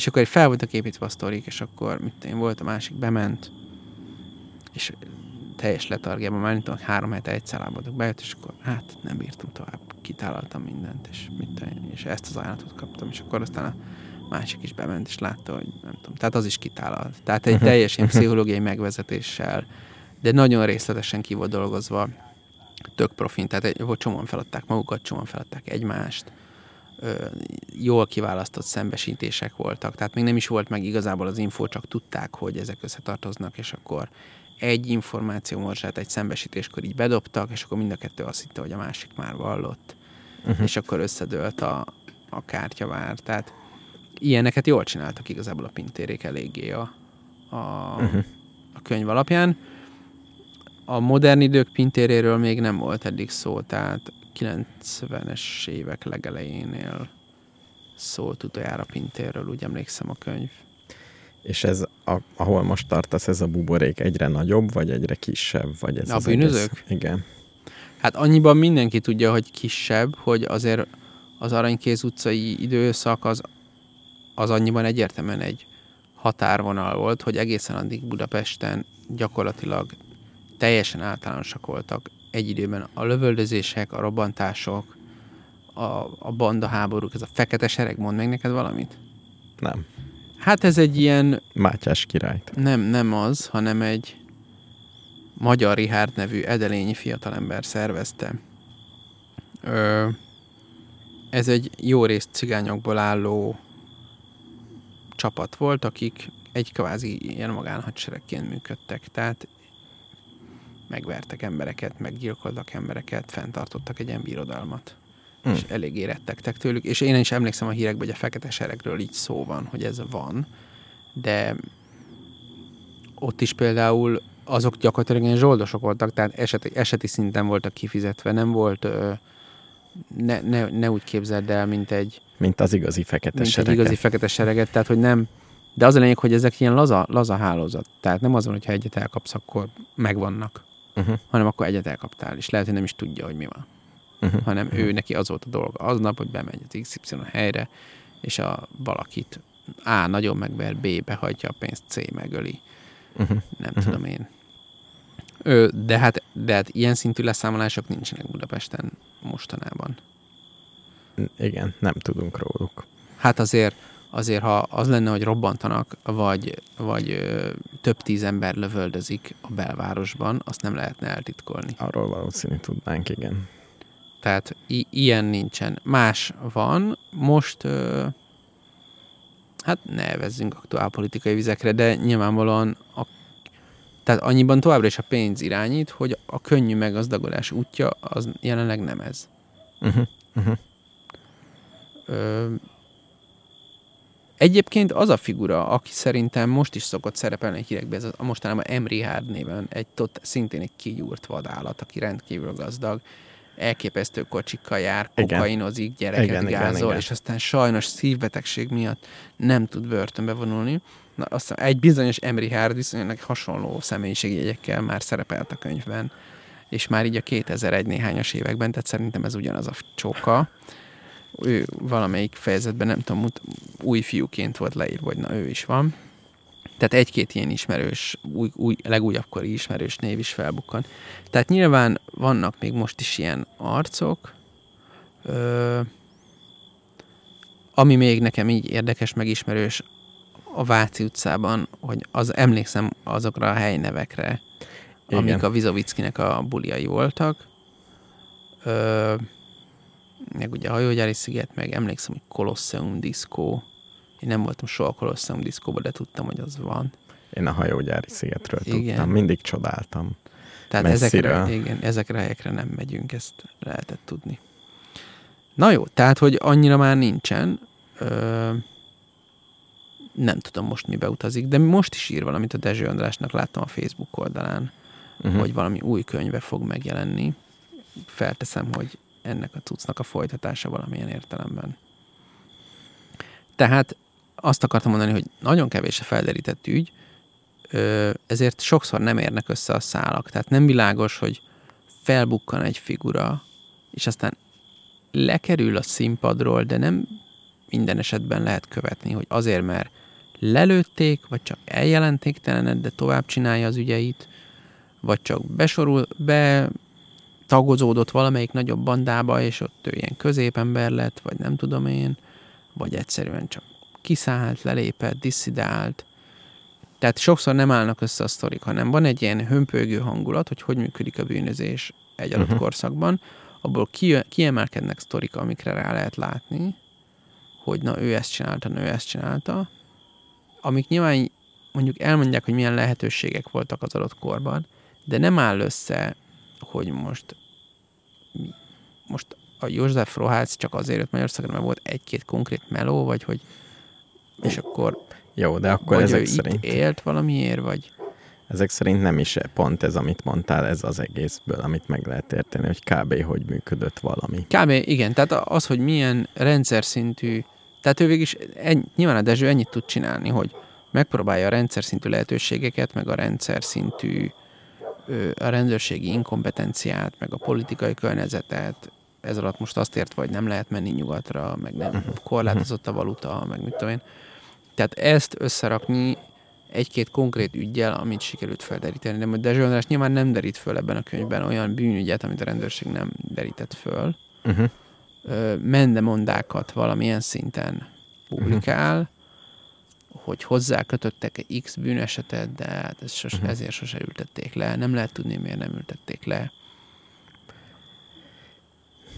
és akkor egy fel voltak építve a sztorik, és akkor mit én, volt a másik, bement, és teljes letargiában, már tudom, három hete egy szállába bejött, és akkor hát nem bírtam tovább, kitálaltam mindent, és mit én, és ezt az ajánlatot kaptam, és akkor aztán a másik is bement, és látta, hogy nem tudom, tehát az is kitálalt. Tehát egy (laughs) teljes ilyen pszichológiai megvezetéssel, de nagyon részletesen ki volt dolgozva, tök profin, tehát egy, volt csomóan feladták magukat, csomóan feladták egymást, jól kiválasztott szembesítések voltak, tehát még nem is volt meg igazából az info, csak tudták, hogy ezek összetartoznak, és akkor egy információ morzsát egy szembesítéskor így bedobtak, és akkor mind a kettő azt hitte, hogy a másik már vallott, uh-huh. és akkor összedőlt a, a kártyavár. Tehát ilyeneket jól csináltak igazából a pintérék eléggé a, a, uh-huh. a könyv alapján. A modern idők pintéréről még nem volt eddig szó, tehát 90-es évek legelejénél szólt utoljára Pintérről, úgy emlékszem a könyv. És ez, a, ahol most tartasz, ez a buborék egyre nagyobb, vagy egyre kisebb? Vagy ez A az bűnözők? Egész? Igen. Hát annyiban mindenki tudja, hogy kisebb, hogy azért az Aranykéz utcai időszak az, az annyiban egyértelműen egy határvonal volt, hogy egészen addig Budapesten gyakorlatilag teljesen általánosak voltak egy időben a lövöldözések, a robbantások, a, a banda háborúk, ez a fekete sereg, mond meg neked valamit? Nem. Hát ez egy ilyen, Mátyás királyt. nem, nem az, hanem egy Magyar Rihárd nevű edelényi fiatalember szervezte. Ö, ez egy jó részt cigányokból álló csapat volt, akik egy kvázi ilyen magánhadseregként működtek. Tehát megvertek embereket, meggyilkoltak embereket, fenntartottak egy ilyen birodalmat. Hmm. És eléggé rettegtek tőlük. És én is emlékszem a hírekben, hogy a fekete seregről így szó van, hogy ez van. De ott is például azok gyakorlatilag ilyen zsoldosok voltak, tehát eseti, eseti szinten voltak kifizetve, nem volt, ö, ne, ne, ne úgy képzeld el, mint egy, Mint az igazi fekete mint egy serege. igazi fekete sereget, tehát hogy nem, de az a lényeg, hogy ezek ilyen laza, laza hálózat. Tehát nem az van, hogyha egyet elkapsz, akkor megvannak, Uh-huh. hanem akkor egyet elkaptál, és lehet, hogy nem is tudja, hogy mi van. Uh-huh. Hanem ő neki az volt a dolga aznap, hogy bemegy az XY helyre, és a valakit A nagyon megver, B behagyja a pénzt, C megöli. Uh-huh. Nem tudom én. Ö, de, hát, de hát ilyen szintű leszámolások nincsenek Budapesten mostanában. Igen, nem tudunk róluk. Hát azért, azért ha az lenne, hogy robbantanak, vagy, vagy több tíz ember lövöldözik a belvárosban, azt nem lehetne eltitkolni. Arról valószínű tudnánk, igen. Tehát i- ilyen nincsen. Más van. Most, ö, hát nevezzünk aktuálpolitikai vizekre, de nyilvánvalóan a, tehát annyiban továbbra is a pénz irányít, hogy a könnyű meggazdagodás útja az jelenleg nem ez. Uh-huh. Uh-huh. Ö, egyébként az a figura, aki szerintem most is szokott szerepelni a hírekben, ez a mostanában Emri Hard néven, egy tot, szintén egy kigyúrt vadállat, aki rendkívül gazdag, elképesztő kocsikkal jár, Igen. kokainozik, gyereket Igen, igen, gázol, igen. és aztán sajnos szívbetegség miatt nem tud börtönbe vonulni. Na, azt hiszem, egy bizonyos Emri Hard viszonylag hasonló személyiségjegyekkel már szerepelt a könyvben, és már így a 2001 néhányas években, tehát szerintem ez ugyanaz a csóka ő valamelyik fejezetben, nem tudom, új fiúként volt leírva, hogy na ő is van. Tehát egy-két ilyen ismerős, új, új, legújabbkori ismerős név is felbukkan. Tehát nyilván vannak még most is ilyen arcok, ö, ami még nekem így érdekes, megismerős a Váci utcában, hogy az emlékszem azokra a helynevekre, Igen. amik a Vizovickinek a buliai voltak. Ö, meg ugye a hajógyári sziget, meg emlékszem, hogy Colosseum diszkó. Én nem voltam soha Colosseum diszkóban, de tudtam, hogy az van. Én a hajógyári szigetről Igen. tudtam, mindig csodáltam. Tehát Messziről. ezekre, igen, ezekre a helyekre nem megyünk, ezt lehetett tudni. Na jó, tehát, hogy annyira már nincsen. Ö, nem tudom most mi beutazik, de most is ír valamit a Dezső Andrásnak, láttam a Facebook oldalán, Uh-huh. hogy valami új könyve fog megjelenni. Felteszem, hogy ennek a cuccnak a folytatása valamilyen értelemben. Tehát azt akartam mondani, hogy nagyon kevés a felderített ügy, ezért sokszor nem érnek össze a szálak. Tehát nem világos, hogy felbukkan egy figura, és aztán lekerül a színpadról, de nem minden esetben lehet követni, hogy azért, mert lelőtték, vagy csak eljelentéktelenet, de tovább csinálja az ügyeit, vagy csak besorul, be tagozódott valamelyik nagyobb bandába, és ott ő ilyen középember lett, vagy nem tudom én, vagy egyszerűen csak kiszállt, lelépett, disszidált. Tehát sokszor nem állnak össze a sztorik, hanem van egy ilyen hömpölygő hangulat, hogy hogy működik a bűnözés egy adott Mhm. korszakban, abból ki, kiemelkednek sztorik, amikre rá lehet látni, hogy na ő ezt csinálta, na ő ezt csinálta, amik nyilván mondjuk elmondják, hogy milyen lehetőségek voltak az adott korban, de nem áll össze, hogy most most a József Rohác csak azért jött Magyarországra, mert volt egy-két konkrét meló, vagy hogy és akkor Jó, de akkor vagy ő ezek itt szerint, élt valamiért, vagy ezek szerint nem is pont ez, amit mondtál, ez az egészből, amit meg lehet érteni, hogy kb. hogy működött valami. Kb. igen, tehát az, hogy milyen rendszer szintű, tehát ő végig is, ennyi, nyilván a Dezső ennyit tud csinálni, hogy megpróbálja a rendszer szintű lehetőségeket, meg a rendszer szintű a rendőrségi inkompetenciát, meg a politikai környezetet, ez alatt most azt értve, hogy nem lehet menni nyugatra, meg nem korlátozott a valuta, meg mit tudom én. Tehát ezt összerakni egy-két konkrét ügyjel, amit sikerült felderíteni. De majd Dezső András nyilván nem derít föl ebben a könyvben olyan bűnügyet, amit a rendőrség nem derített föl. Uh-huh. Ö, mendemondákat valamilyen szinten publikál, uh-huh. Hogy hozzá kötöttek egy X bűnesetet, de hát ez sos, uh-huh. ezért sose ültették le. Nem lehet tudni, miért nem ültették le.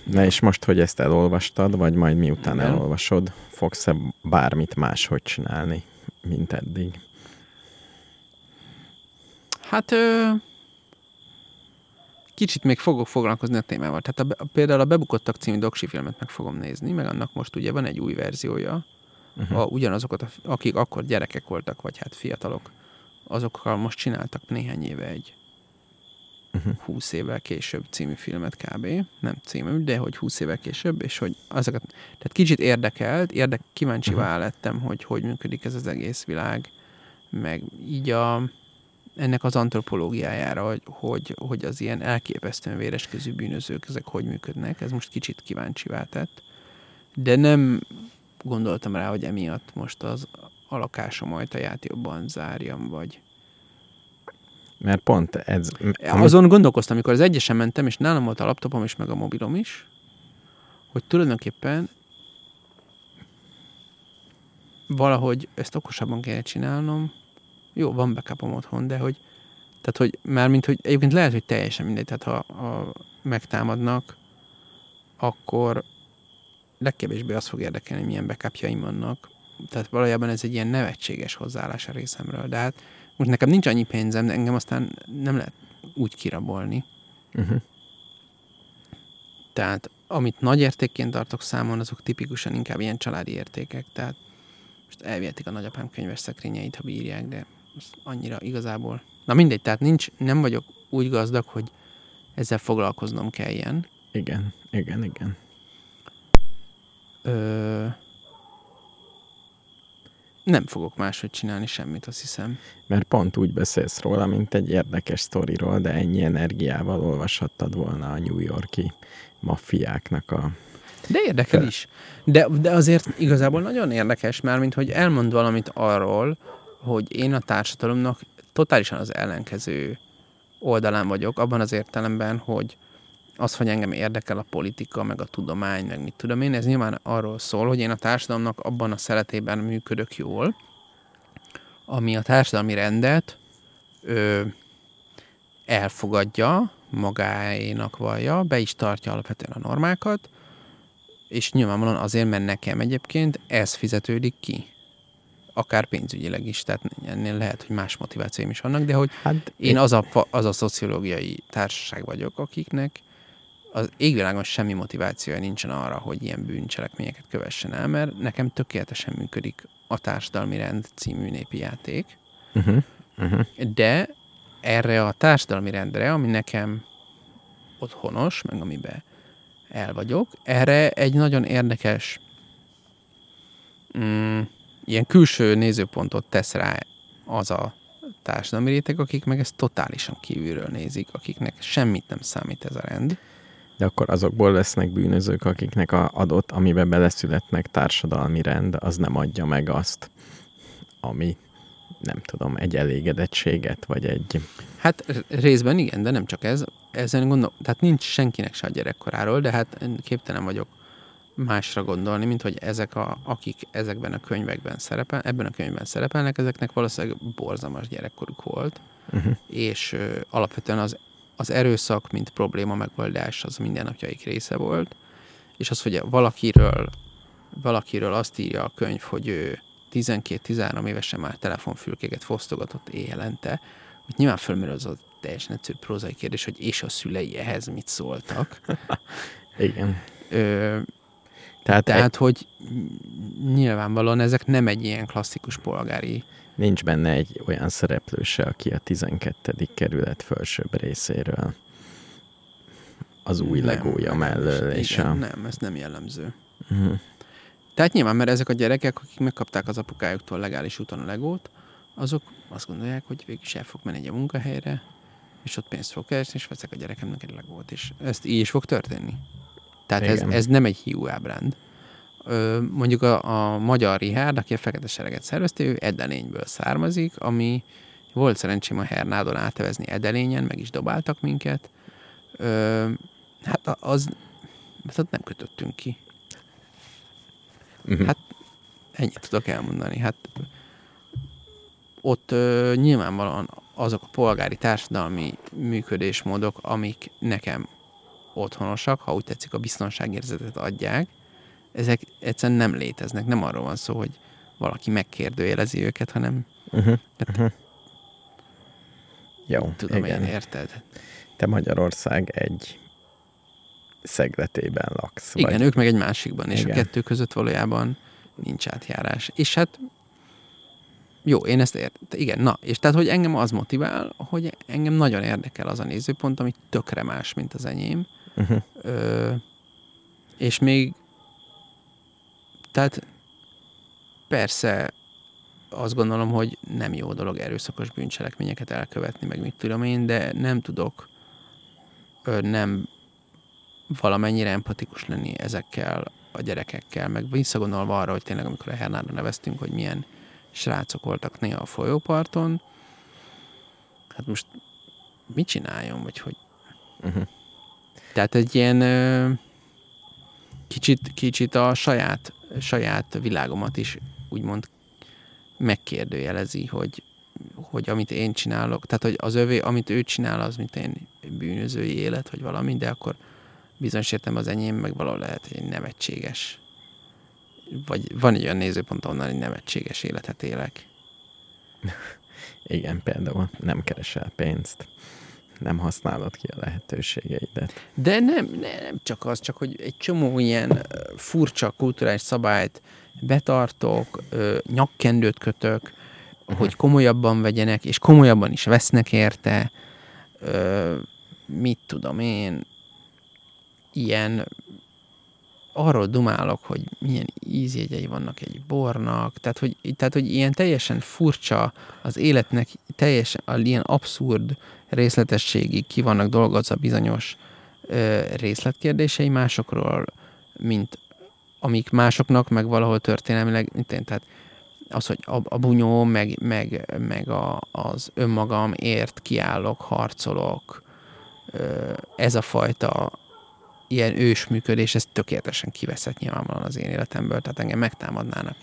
Na és most, hogy ezt elolvastad, vagy majd miután Igen. elolvasod, fogsz-e bármit máshogy csinálni, mint eddig? Hát ö, kicsit még fogok foglalkozni a témával. Tehát a, például a Bebukottak című doksi filmet meg fogom nézni, meg annak most ugye van egy új verziója. Uh-huh. A, ugyanazokat, a, akik akkor gyerekek voltak, vagy hát fiatalok, azokkal most csináltak néhány éve egy Uh-huh. 20 évvel később című filmet kb. Nem című, de hogy 20 évvel később, és hogy azokat, tehát kicsit érdekelt, érdek, kíváncsivá uh-huh. lettem, hogy hogy működik ez az egész világ, meg így a, ennek az antropológiájára, hogy, hogy, hogy az ilyen elképesztően véreskezű bűnözők, ezek hogy működnek, ez most kicsit kíváncsivá tett. De nem gondoltam rá, hogy emiatt most az a lakásom ajtaját jobban zárjam, vagy Mert pont ez... azon gondolkoztam, amikor az egyesen mentem, és nálam volt a laptopom is, meg a mobilom is, hogy tulajdonképpen valahogy ezt okosabban kéne csinálnom. Jó, van backupom otthon, de hogy tehát, hogy mármint, hogy egyébként lehet, hogy teljesen mindegy, tehát ha, ha megtámadnak, akkor legkevésbé azt fog érdekelni, hogy milyen backupjaim vannak. Tehát valójában ez egy ilyen nevetséges hozzáállás a részemről. De hát most nekem nincs annyi pénzem, de engem aztán nem lehet úgy kirabolni. Uh-huh. Tehát amit nagy értékként tartok számon, azok tipikusan inkább ilyen családi értékek. Tehát most elvihetik a nagyapám könyves szekrényeit, ha bírják, de az annyira igazából... Na mindegy, tehát nincs, nem vagyok úgy gazdag, hogy ezzel foglalkoznom kelljen. Igen, igen, igen. Ö... Nem fogok máshogy csinálni semmit, azt hiszem. Mert pont úgy beszélsz róla, mint egy érdekes sztoriról, de ennyi energiával olvashattad volna a New Yorki maffiáknak a... De érdekel is. De, de azért igazából nagyon érdekes, mert mint hogy elmond valamit arról, hogy én a társadalomnak totálisan az ellenkező oldalán vagyok, abban az értelemben, hogy az, hogy engem érdekel a politika, meg a tudomány, meg mit tudom én, ez nyilván arról szól, hogy én a társadalomnak abban a szeretében működök jól, ami a társadalmi rendet ö, elfogadja, magáénak vallja, be is tartja alapvetően a normákat, és nyilvánvalóan azért, mert nekem egyébként ez fizetődik ki. Akár pénzügyileg is, tehát ennél lehet, hogy más motivációim is vannak, de hogy Hát én az a, az a szociológiai társaság vagyok, akiknek az égvilágon semmi motivációja nincsen arra, hogy ilyen bűncselekményeket kövessen el, mert nekem tökéletesen működik a Társadalmi Rend című népi játék, Uh-huh. Uh-huh. de erre a társadalmi rendre, ami nekem otthonos, meg amiben el vagyok, erre egy nagyon érdekes mm, ilyen külső nézőpontot tesz rá az a társadalmi réteg, akik meg ezt totálisan kívülről nézik, akiknek semmit nem számít ez a rend. De akkor azokból lesznek bűnözők, akiknek a adott, amiben beleszületnek társadalmi rend, az nem adja meg azt, ami nem tudom, egy elégedettséget, vagy egy... Hát részben igen, de nem csak ez. Ezen gondol, tehát nincs senkinek se a gyerekkoráról, de hát képtelen vagyok másra gondolni, mint hogy ezek, a, akik ezekben a könyvekben szerepel, ebben a könyvben szerepelnek, ezeknek valószínűleg borzalmas gyerekkoruk volt, Uh-huh. és ö, alapvetően az, az erőszak, mint probléma megoldás, az mindennapjaik része volt, és az, hogy valakiről, valakiről azt írja a könyv, hogy ő 12-13 évesen már telefonfülkéket fosztogatott éjjelente, hogy nyilván fölmerül az a teljesen egyszerű prózai kérdés, hogy és a szülei ehhez mit szóltak. (laughs) Igen. Ö, Tehát, Tehát tehát, hogy nyilvánvalóan ezek nem egy ilyen klasszikus polgári Nincs benne egy olyan szereplő se, aki a 12. kerület felsőbb részéről az új Nem, legója mellől. igen, És a... Nem, ez nem jellemző. Uh-huh. Tehát nyilván, mert ezek a gyerekek, akik megkapták az apukájuktól legális úton a legót, azok azt gondolják, hogy végig is el fog menni egy a munkahelyre, és ott pénzt fog keresni, és veszek a gyerekemnek egy legót. És ezt így is fog történni. Tehát ez, Igen. ez nem egy hiú ábránd. Mondjuk a, a magyar Rihárd, aki a Fekete Sereget szervezte, ő Edelényből származik, ami volt szerencsém a Hernádon átevezni Edelényen, meg is dobáltak minket. Ö, hát az, hát nem kötöttünk ki. Uh-huh. Hát ennyit tudok elmondani. Hát ott ö, nyilvánvalóan azok a polgári társadalmi működésmódok, amik nekem otthonosak, ha úgy tetszik, a biztonságérzetet adják, ezek egyszerűen nem léteznek. Nem arról van szó, hogy valaki megkérdőjelezi őket, hanem Uh-huh. Hát- Uh-huh. Jó, tudom igen. én, érted? Te Magyarország egy szegletében laksz. Igen, vagy? ők meg egy másikban, és Igen. a kettő között valójában nincs átjárás. És hát jó, én ezt értem. Igen, na, és tehát, hogy engem az motivál, hogy engem nagyon érdekel az a nézőpont, ami tökre más, mint az enyém. Uh-huh. Ö, és még tehát persze azt gondolom, hogy nem jó dolog erőszakos bűncselekményeket elkövetni, meg mit tudom én, de nem tudok nem valamennyire empatikus lenni ezekkel a gyerekekkel, meg visszagondolva arra, hogy tényleg amikor a Hernára neveztünk, hogy milyen srácok voltak néha a folyóparton, hát most mit csináljon, vagy hogy Uh-huh. tehát egy ilyen kicsit, kicsit a saját, saját világomat is úgymond megkérdőjelezi, hogy, hogy amit én csinálok, tehát hogy az övé, amit ő csinál, az mint én bűnözői élet, vagy valami, de akkor bizonyos értem az enyém, meg valahol lehet, hogy nevetséges. Vagy van egy olyan nézőpont, onnan egy nevetséges életet élek. (laughs) Igen, például nem keresel pénzt, nem használod ki a lehetőségeidet. De nem, nem csak az, csak hogy egy csomó ilyen furcsa kulturális szabályt betartok, nyakkendőt kötök, hogy komolyabban vegyenek, és komolyabban is vesznek érte. Mit tudom én, ilyen arról dumálok, hogy milyen ízjegyei vannak egy bornak, tehát hogy, tehát, hogy ilyen teljesen furcsa az életnek, teljesen ilyen abszurd részletességig ki vannak dolgozva bizonyos ö, részletkérdései másokról, mint amik másoknak, meg valahol történelmileg, mint én, tehát az, hogy a, a bunyó, meg, meg, meg a, az önmagamért kiállok, harcolok, ö, ez a fajta ilyen ősműködés, ez tökéletesen kiveszett nyilvánvalóan az én életemből, tehát engem megtámadnának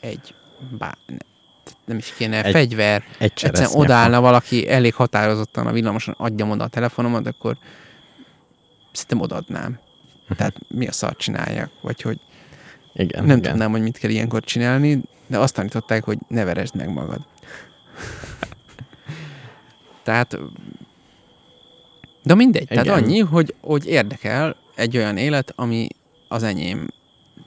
egy, ne- nem is kéne, Egy egy, fegyver, Egy egyszerűen odaállna valaki elég határozottan a villamoson, adjam oda a telefonomat, akkor szerintem odaadnám. Tehát mi a szart csináljak, vagy hogy Igen, nem igen. tudnám, hogy mit kell ilyenkor csinálni, de azt tanították, hogy ne veresd meg magad. (laughs) Tehát, de mindegy, Igen. tehát annyi, hogy, hogy érdekel egy olyan élet, ami az enyém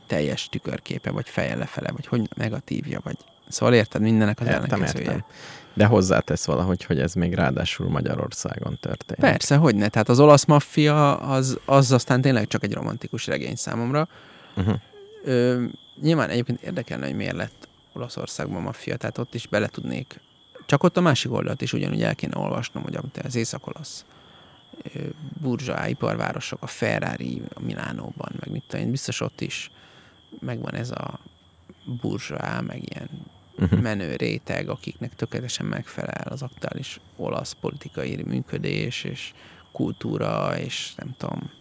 teljes tükörképe, vagy feje lefele, vagy hogy negatívja, vagy szóval érted, mindennek az Értem, ellenkezője. értem. De hozzátesz valahogy, hogy ez még ráadásul Magyarországon történik. Persze, hogy ne. Tehát az olasz maffia az, az aztán tényleg csak egy romantikus regény számomra. Uh-huh. Ö, nyilván egyébként érdekelne, hogy miért lett Olaszországban maffia, tehát ott is bele tudnék. Csak ott a másik oldalt is ugyanúgy el kéne olvasnom, hogy amit az észak-olasz burzsá iparvárosok, a Ferrari, a Milánóban, meg mit tudom én, biztos ott is megvan ez a burzsá, meg ilyen Uh-huh. menő réteg, akiknek tökéletesen megfelel az aktuális olasz politikai működés és kultúra, és nem tudom,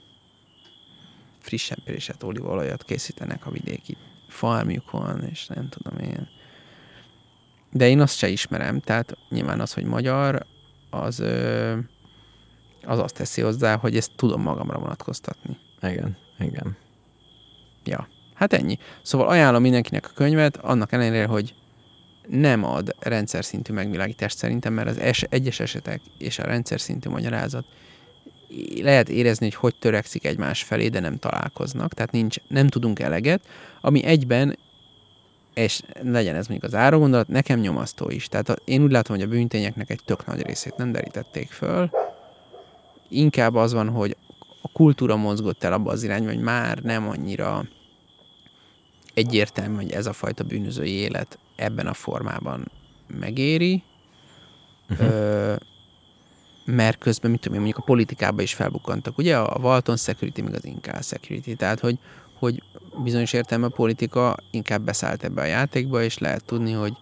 frissen présett olívaolajat készítenek a vidéki farmjukon, és nem tudom én. De én azt se ismerem, tehát nyilván az, hogy magyar, az, ö, az azt teszi hozzá, hogy ezt tudom magamra vonatkoztatni. Igen, igen. Ja, hát ennyi. Szóval ajánlom mindenkinek a könyvet, annak ellenére, hogy nem ad rendszer szintű megvilágítást szerintem, mert az es- egyes esetek és a rendszer szintű magyarázat lehet érezni, hogy hogy törekszik egymás felé, de nem találkoznak, tehát nincs, nem tudunk eleget, ami egyben és legyen ez mondjuk az áragondolat, nekem nyomasztó is. Tehát én úgy látom, hogy a bűntényeknek egy tök nagy részét nem derítették föl. Inkább az van, hogy a kultúra mozgott el abba az irányba, hogy már nem annyira egyértelmű, hogy ez a fajta bűnözői élet ebben a formában megéri, uh-huh. ö, mert közben, mit tudom én, mondjuk a politikában is felbukkantak, ugye? A Walton Security, meg az Incal Security, tehát hogy, hogy bizonyos értelme a politika inkább beszállt ebbe a játékba, és lehet tudni, hogy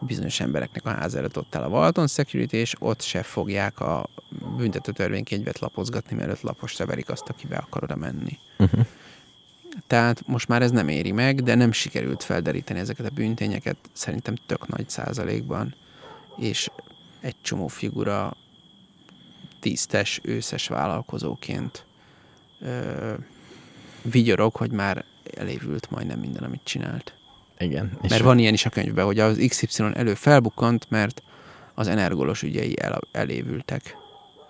bizonyos embereknek a ház előtt ott áll a Walton Security, és ott se fogják a büntető törvénykönyvet lapozgatni, mert ott laposra verik azt, aki be akar oda menni. Uh-huh. Tehát most már ez nem éri meg, de nem sikerült felderíteni ezeket a bűntényeket, szerintem tök nagy százalékban, és egy csomó figura tisztes, őszes vállalkozóként ö, vigyorog, hogy már elévült majdnem minden, amit csinált. Igen. Mert van ilyen is a könyvben, hogy az XY elő felbukkant, mert az energolos ügyei el, elévültek.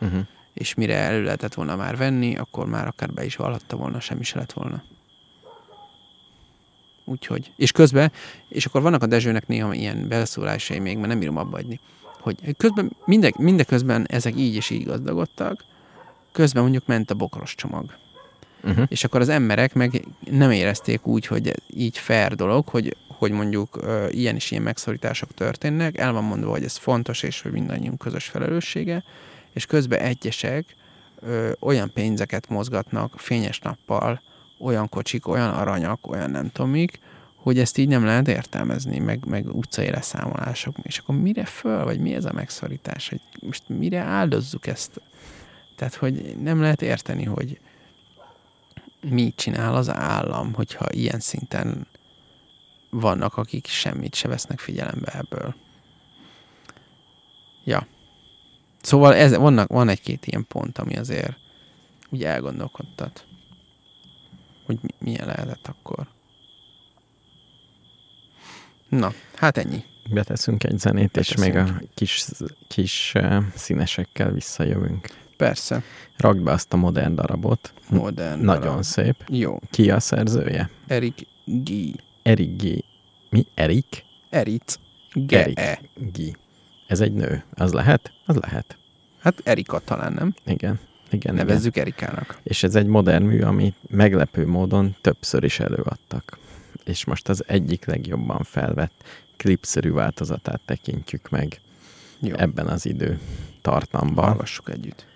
Uh-huh. És mire elő lehetett volna már venni, akkor már akár be is valhatta volna, semmi se lett volna. Úgyhogy, és közben, és akkor vannak a Dezsőnek néha ilyen beleszólásai még, mert nem bírom abba adni, hogy közben, minden, mindeközben ezek így és így gazdagodtak, közben mondjuk ment a bokros csomag. Uh-huh. És akkor az emberek meg nem érezték úgy, hogy így fair dolog, hogy, hogy mondjuk uh, ilyen és ilyen megszorítások történnek, el van mondva, hogy ez fontos, és hogy mindannyiunk közös felelőssége, és közben egyesek ö, olyan pénzeket mozgatnak fényes nappal, olyan kocsik, olyan aranyak, olyan nem tudom mik, hogy ezt így nem lehet értelmezni, meg, meg utcai leszámolások. És akkor mire föl, vagy mi ez a megszorítás? Hogy most mire áldozzuk ezt? Tehát, hogy nem lehet érteni, hogy mit csinál az állam, hogyha ilyen szinten vannak, akik semmit se vesznek figyelembe ebből. Ja. Szóval ez, vannak, van egy-két ilyen pont, ami azért úgy elgondolkodtat, hogy mi, milyen lehetett akkor. Na, hát ennyi. Beteszünk egy zenét, Beteszünk. és még a kis, kis uh, színesekkel visszajövünk. Persze. Rakd be azt a modern darabot. Modern Nagyon darab. szép. Jó. Ki a szerzője? Erik G. Erik G. Mi? Erik? Erit. G. Erik E. G. Ez egy nő. Az lehet? Az lehet. Hát Erika talán, nem? Igen. Igen, Nevezzük igen. Erikának. És ez egy modern mű, ami meglepő módon többször is előadtak. És most az egyik legjobban felvett klipszerű változatát tekintjük meg Jó. ebben az idő tartamban. Hallgassuk együtt.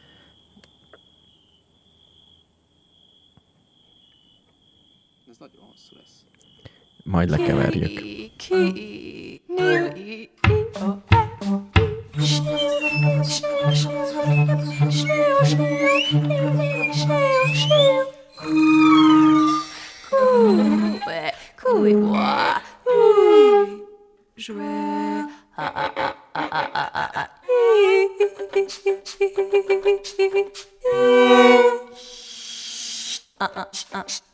majd lekeverjük. Jouer. Ah, ah, ah, ah, ah, ah, ah, ah. Ah, ah, ah.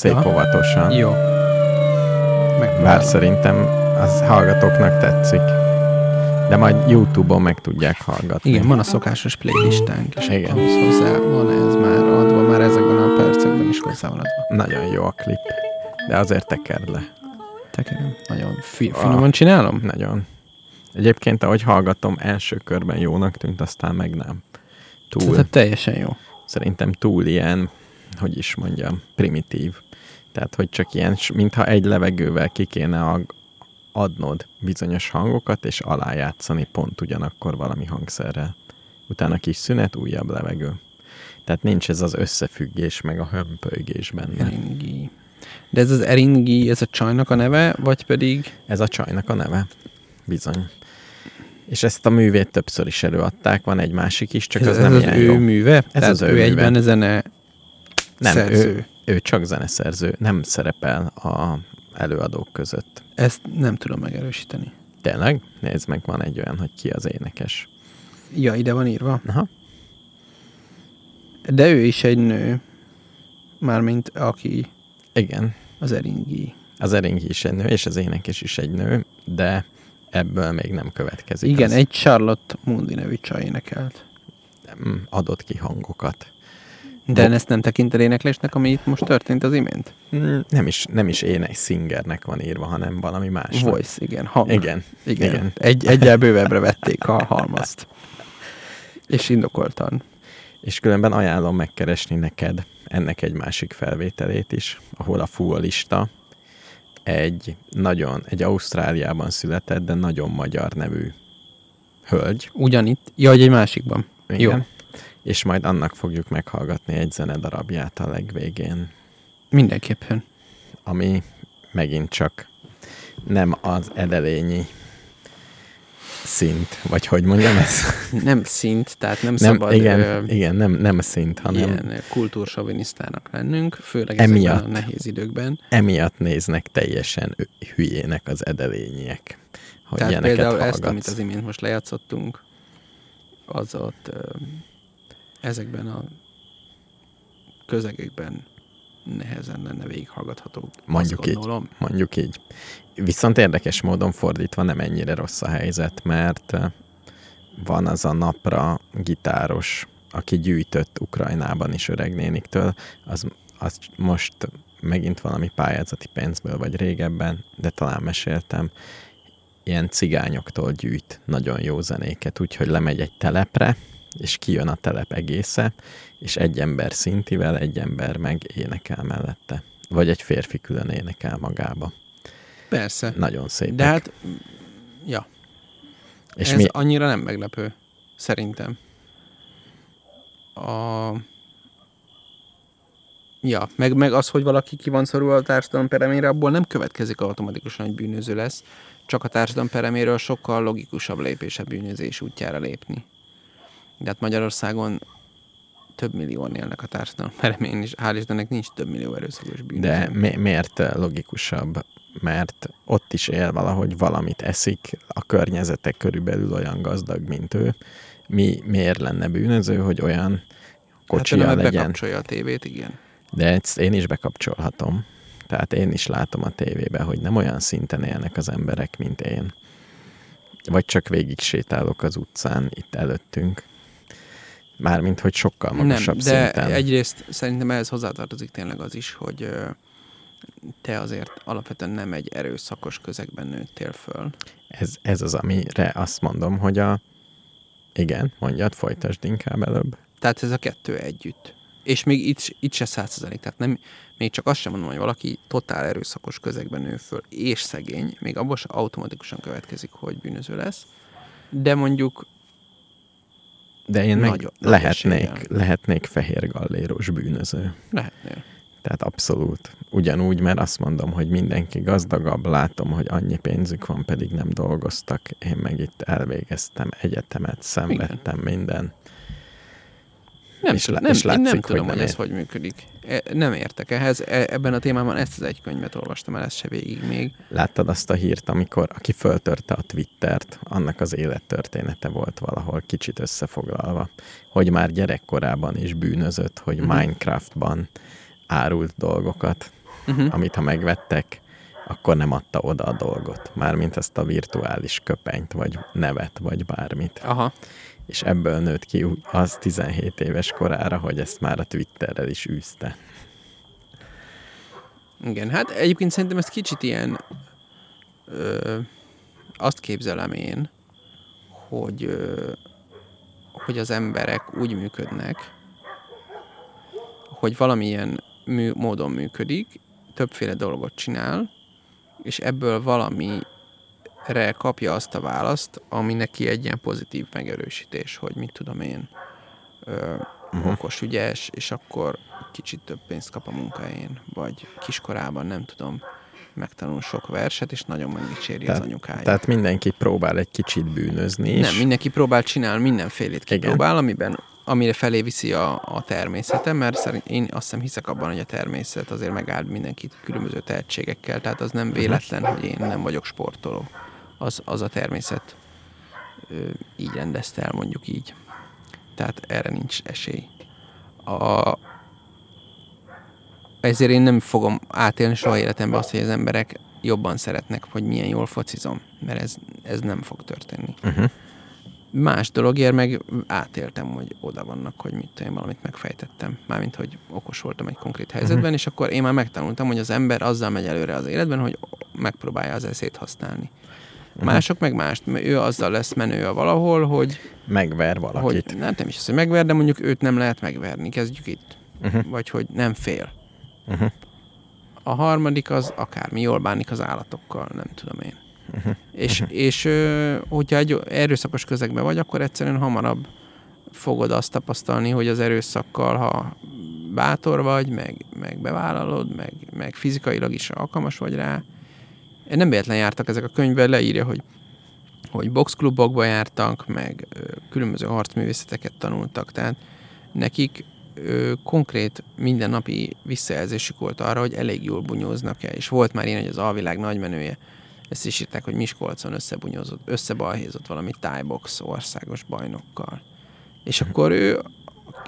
Szép Ja. óvatosan. Jó. Meg, Bár szerintem az hallgatóknak tetszik. De majd Youtube-on meg tudják hallgatni. Igen, van a szokásos playlistánk, és Igen. ahhoz hozzá van ez már adva, már ezekben a percekben is hozzá van adva. Nagyon jó a klip. De azért tekerd le. Tekerem. Nagyon fi- finoman csinálom? Nagyon. Egyébként, ahogy hallgatom, első körben jónak tűnt, aztán meg nem. Túl, Tehát teljesen jó. szerintem túl ilyen, hogy is mondjam, primitív. Tehát, hogy csak ilyen, mintha egy levegővel ki kéne adnod bizonyos hangokat, és alájátszani pont ugyanakkor valami hangszerrel. Utána kis szünet, újabb levegő. Tehát nincs ez az összefüggés, meg a hömpölygés benne. Eringi. De ez az Eringi, ez a csajnak a neve, vagy pedig... Ez a csajnak a neve. Bizony. És ezt a művét többször is előadták, van egy másik is, csak ez, az ez nem az ilyen ő jó. műve? Ez Tehát az ő ő műve. egyben zene Nem, szerző. ő, ő csak zeneszerző, nem szerepel a előadók között. Ezt nem tudom megerősíteni. Tényleg? Nézd meg, van egy olyan, hogy ki az énekes. Ja, ide van írva. Aha. De ő is egy nő. Mármint aki Igen, az Eringi. az Eringi is egy nő, és az énekes is egy nő, de ebből még nem következik. Igen, az. egy Charlotte Mundi nevű csaj énekelt. adott ki hangokat. De ezt nem tekinted éneklésnek, ami itt most történt az imént? Mm, Nem is, nem is ének singernek van írva, hanem valami más. Voice, igen. Hang. Igen, Igen. igen. Egy, egyel bővebbre vették a halmazt. És indokoltan. És különben ajánlom megkeresni neked ennek egy másik felvételét is, ahol a fuolista egy nagyon, egy Ausztráliában született, de nagyon magyar nevű hölgy. Ugyanitt. Ja, hogy egy másikban. Igen. Jó. És majd annak fogjuk meghallgatni egy zenedarabját a legvégén, Mindenképpen. ami megint csak nem az edelényi szint, vagy hogy mondjam ezt? (laughs) Nem szint, tehát nem, Nem, szabad igen, ö, igen nem, nem szint, hanem ilyen kultúrsovinisztának lennünk, főleg Emiatt. ezekben a nehéz időkben. emiatt néznek teljesen hülyének az edelényiek, hogy Tehát például hallgatsz. ezt, amit az imént most lejátszottunk, az ott ö, ezekben a közegekben nehezen lenne végighallgatható. Mondjuk így. Mondjuk így. Viszont érdekes módon fordítva nem ennyire rossz a helyzet, mert eh, van az a napra gitáros, aki gyűjtött Ukrajnában is öregnéniktől, az, az most megint valami pályázati pénzből, vagy régebben, de talán meséltem, ilyen cigányoktól gyűjt nagyon jó zenéket, úgyhogy lemegy egy telepre, és kijön a telep egésze, és egy ember szintivel, egy ember meg énekel mellette. Vagy egy férfi külön énekel magába. Persze. Nagyon szép. De hát, ja, és ez mi, annyira nem meglepő, szerintem. A... Ja, meg, meg az, hogy valaki ki van szorulva a társadalom peremére, abból nem következik automatikusan, hogy bűnöző lesz, csak a társadalom pereméről sokkal logikusabb lépés a bűnözés útjára lépni. De hát Magyarországon több millióan élnek a társadalom peremén, és hál' Istennek nincs több millió erőszakos bűnöző. de mi, miért logikusabb? Mert ott is él valahogy valamit eszik, a környezete körülbelül olyan gazdag, mint ő. Mi miért lenne bűnöző, hogy olyan hát, kocsija nem legyen? bekapcsolja a tévét, igen. De ezt én is bekapcsolhatom. Tehát én is látom a tévébe, hogy nem olyan szinten élnek az emberek, mint én. Vagy csak végig sétálok az utcán itt előttünk. Mármint, hogy sokkal magasabb nem, de szinten. egyrészt szerintem ehhez hozzátartozik tényleg az is, hogy te azért alapvetően nem egy erőszakos közegben nőttél föl. Ez, ez az, amire azt mondom, hogy a... Igen, mondjad, folytasd inkább előbb. Tehát ez a kettő együtt. És még itt, itt se százszerzalék. Tehát nem, még csak azt sem mondom, hogy valaki totál erőszakos közegben nő föl, és szegény, még abból sem automatikusan következik, hogy bűnöző lesz. De mondjuk De én meg Nagy- nagy lehetnék, eséllyel. lehetnék fehér galléros bűnöző. lehetnél. Tehát abszolút. Ugyanúgy, mert azt mondom, hogy mindenki gazdagabb, látom, hogy annyi pénzük van, pedig nem dolgoztak. Én meg itt elvégeztem egyetemet, szenvedtem minden. Nem, És nem, és én nem látszik, tudom, hogy nem ez hogy működik. E, Nem értek ehhez. E, ebben a témában ezt az egy könyvet olvastam el, ezt se végig még. Láttad azt a hírt, amikor aki föltörte a Twittert, annak az élettörténete volt valahol kicsit összefoglalva, hogy már gyerekkorában is bűnözött, hogy Mhm. Minecraftban árult dolgokat, Uh-huh. amit ha megvettek, akkor nem adta oda a dolgot. Mármint ezt a virtuális köpenyt, vagy nevet, vagy bármit. Aha. És ebből nőtt ki az 17 éves korára, hogy ezt már a Twitterrel is űzte. Igen, hát egyébként szerintem ez kicsit ilyen, ö, azt képzelem én, hogy, ö, hogy az emberek úgy működnek, hogy valamilyen mű, módon működik, többféle dolgot csinál, és ebből valamire kapja azt a választ, ami neki egy ilyen pozitív megerősítés, hogy mit tudom én, ö, uh-huh. okos, ügyes, és akkor kicsit több pénzt kap a munkájén, vagy kiskorában, nem tudom, megtanul sok verset, és nagyon megdicséri az anyukáját. tehát mindenki próbál egy kicsit bűnözni is. Nem, mindenki próbál csinálni, mindenfélét Igen. kipróbál, amiben amire felé viszi a, a természete, mert szerint én azt hiszem hiszek abban, hogy a természet azért megáld mindenkit különböző tehetségekkel, tehát az nem véletlen, hogy én nem vagyok sportoló. Az, az a természet így rendezte el, mondjuk így. Tehát erre nincs esély. A, ezért én nem fogom átélni soha életemben azt, hogy az emberek jobban szeretnek, hogy milyen jól focizom, mert ez, ez nem fog történni. Uh-huh. Más dologért meg átéltem, hogy oda vannak, hogy mit én valamit megfejtettem. Mármint, hogy okos voltam egy konkrét helyzetben, uh-huh. és akkor én már megtanultam, hogy az ember azzal megy előre az életben, hogy megpróbálja az eszét használni. Uh-huh. Mások meg mást. Ő azzal lesz menő a valahol, hogy... Megver valakit. Hogy, nem, nem is az, hogy megver, de mondjuk őt nem lehet megverni. Kezdjük itt. Uh-huh. Vagy hogy nem fél. Uh-huh. A harmadik az akármi, jól bánik az állatokkal, nem tudom én. Uh-huh. És, uh-huh. és hogyha egy erőszakos közegben vagy, akkor egyszerűen hamarabb fogod azt tapasztalni, hogy az erőszakkal, ha bátor vagy, meg, meg bevállalod, meg, meg fizikailag is alkalmas vagy rá. Nem véletlen jártak ezek a könyvben, leírja, hogy hogy boxklubokba jártak, meg különböző harcművészeteket tanultak, tehát nekik ö, konkrét mindennapi visszajelzésük volt arra, hogy elég jól bunyóznak-e, és volt már ilyen, hogy az alvilág nagymenője ezt is írták, hogy Miskolcon összebunyózott, összebalhézott valami tájbox országos bajnokkal. És akkor ő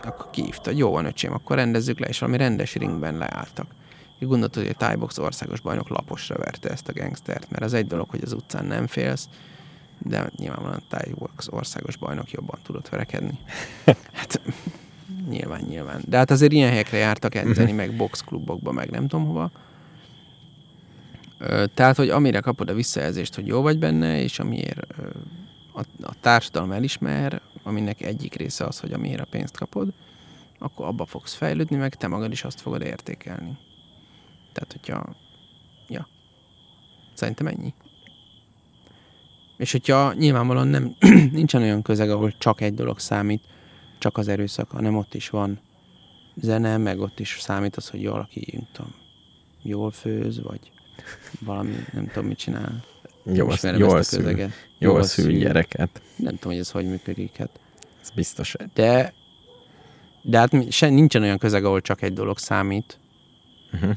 akkor kihívta, hogy jó van öcsém, akkor rendezzük le, és valami rendes ringben leálltak. Gondoltad, hogy a tájbox országos bajnok laposra verte ezt a gangstert, mert az egy dolog, hogy az utcán nem félsz, de nyilvánvalóan a tájbox országos bajnok jobban tudott verekedni. (laughs) Hát nyilván, nyilván. De hát azért ilyen helyekre jártak edzeni, meg boxklubokba, meg nem tudom hova. Tehát, hogy amire kapod a visszajelzést, hogy jó vagy benne, és amiért a, a társadalom elismer, aminek egyik része az, hogy amiért a pénzt kapod, akkor abba fogsz fejlődni, meg te magad is azt fogod értékelni. Tehát, hogyha... Ja. Szerintem ennyi. És hogyha nyilvánvalóan nem, (clears throat) nincsen olyan közeg, ahol csak egy dolog számít, csak az erőszak, hanem ott is van zene, meg ott is számít az, hogy valaki, nem tudom, jól főz, vagy valami, nem tudom, mit csinál. Jól, jól, szül, jól, jól szül gyereket. Nem tudom, hogy ez hogy működik. Hát. Ez biztos. De, de hát se, nincsen olyan közeg, ahol csak egy dolog számít. Uh-huh.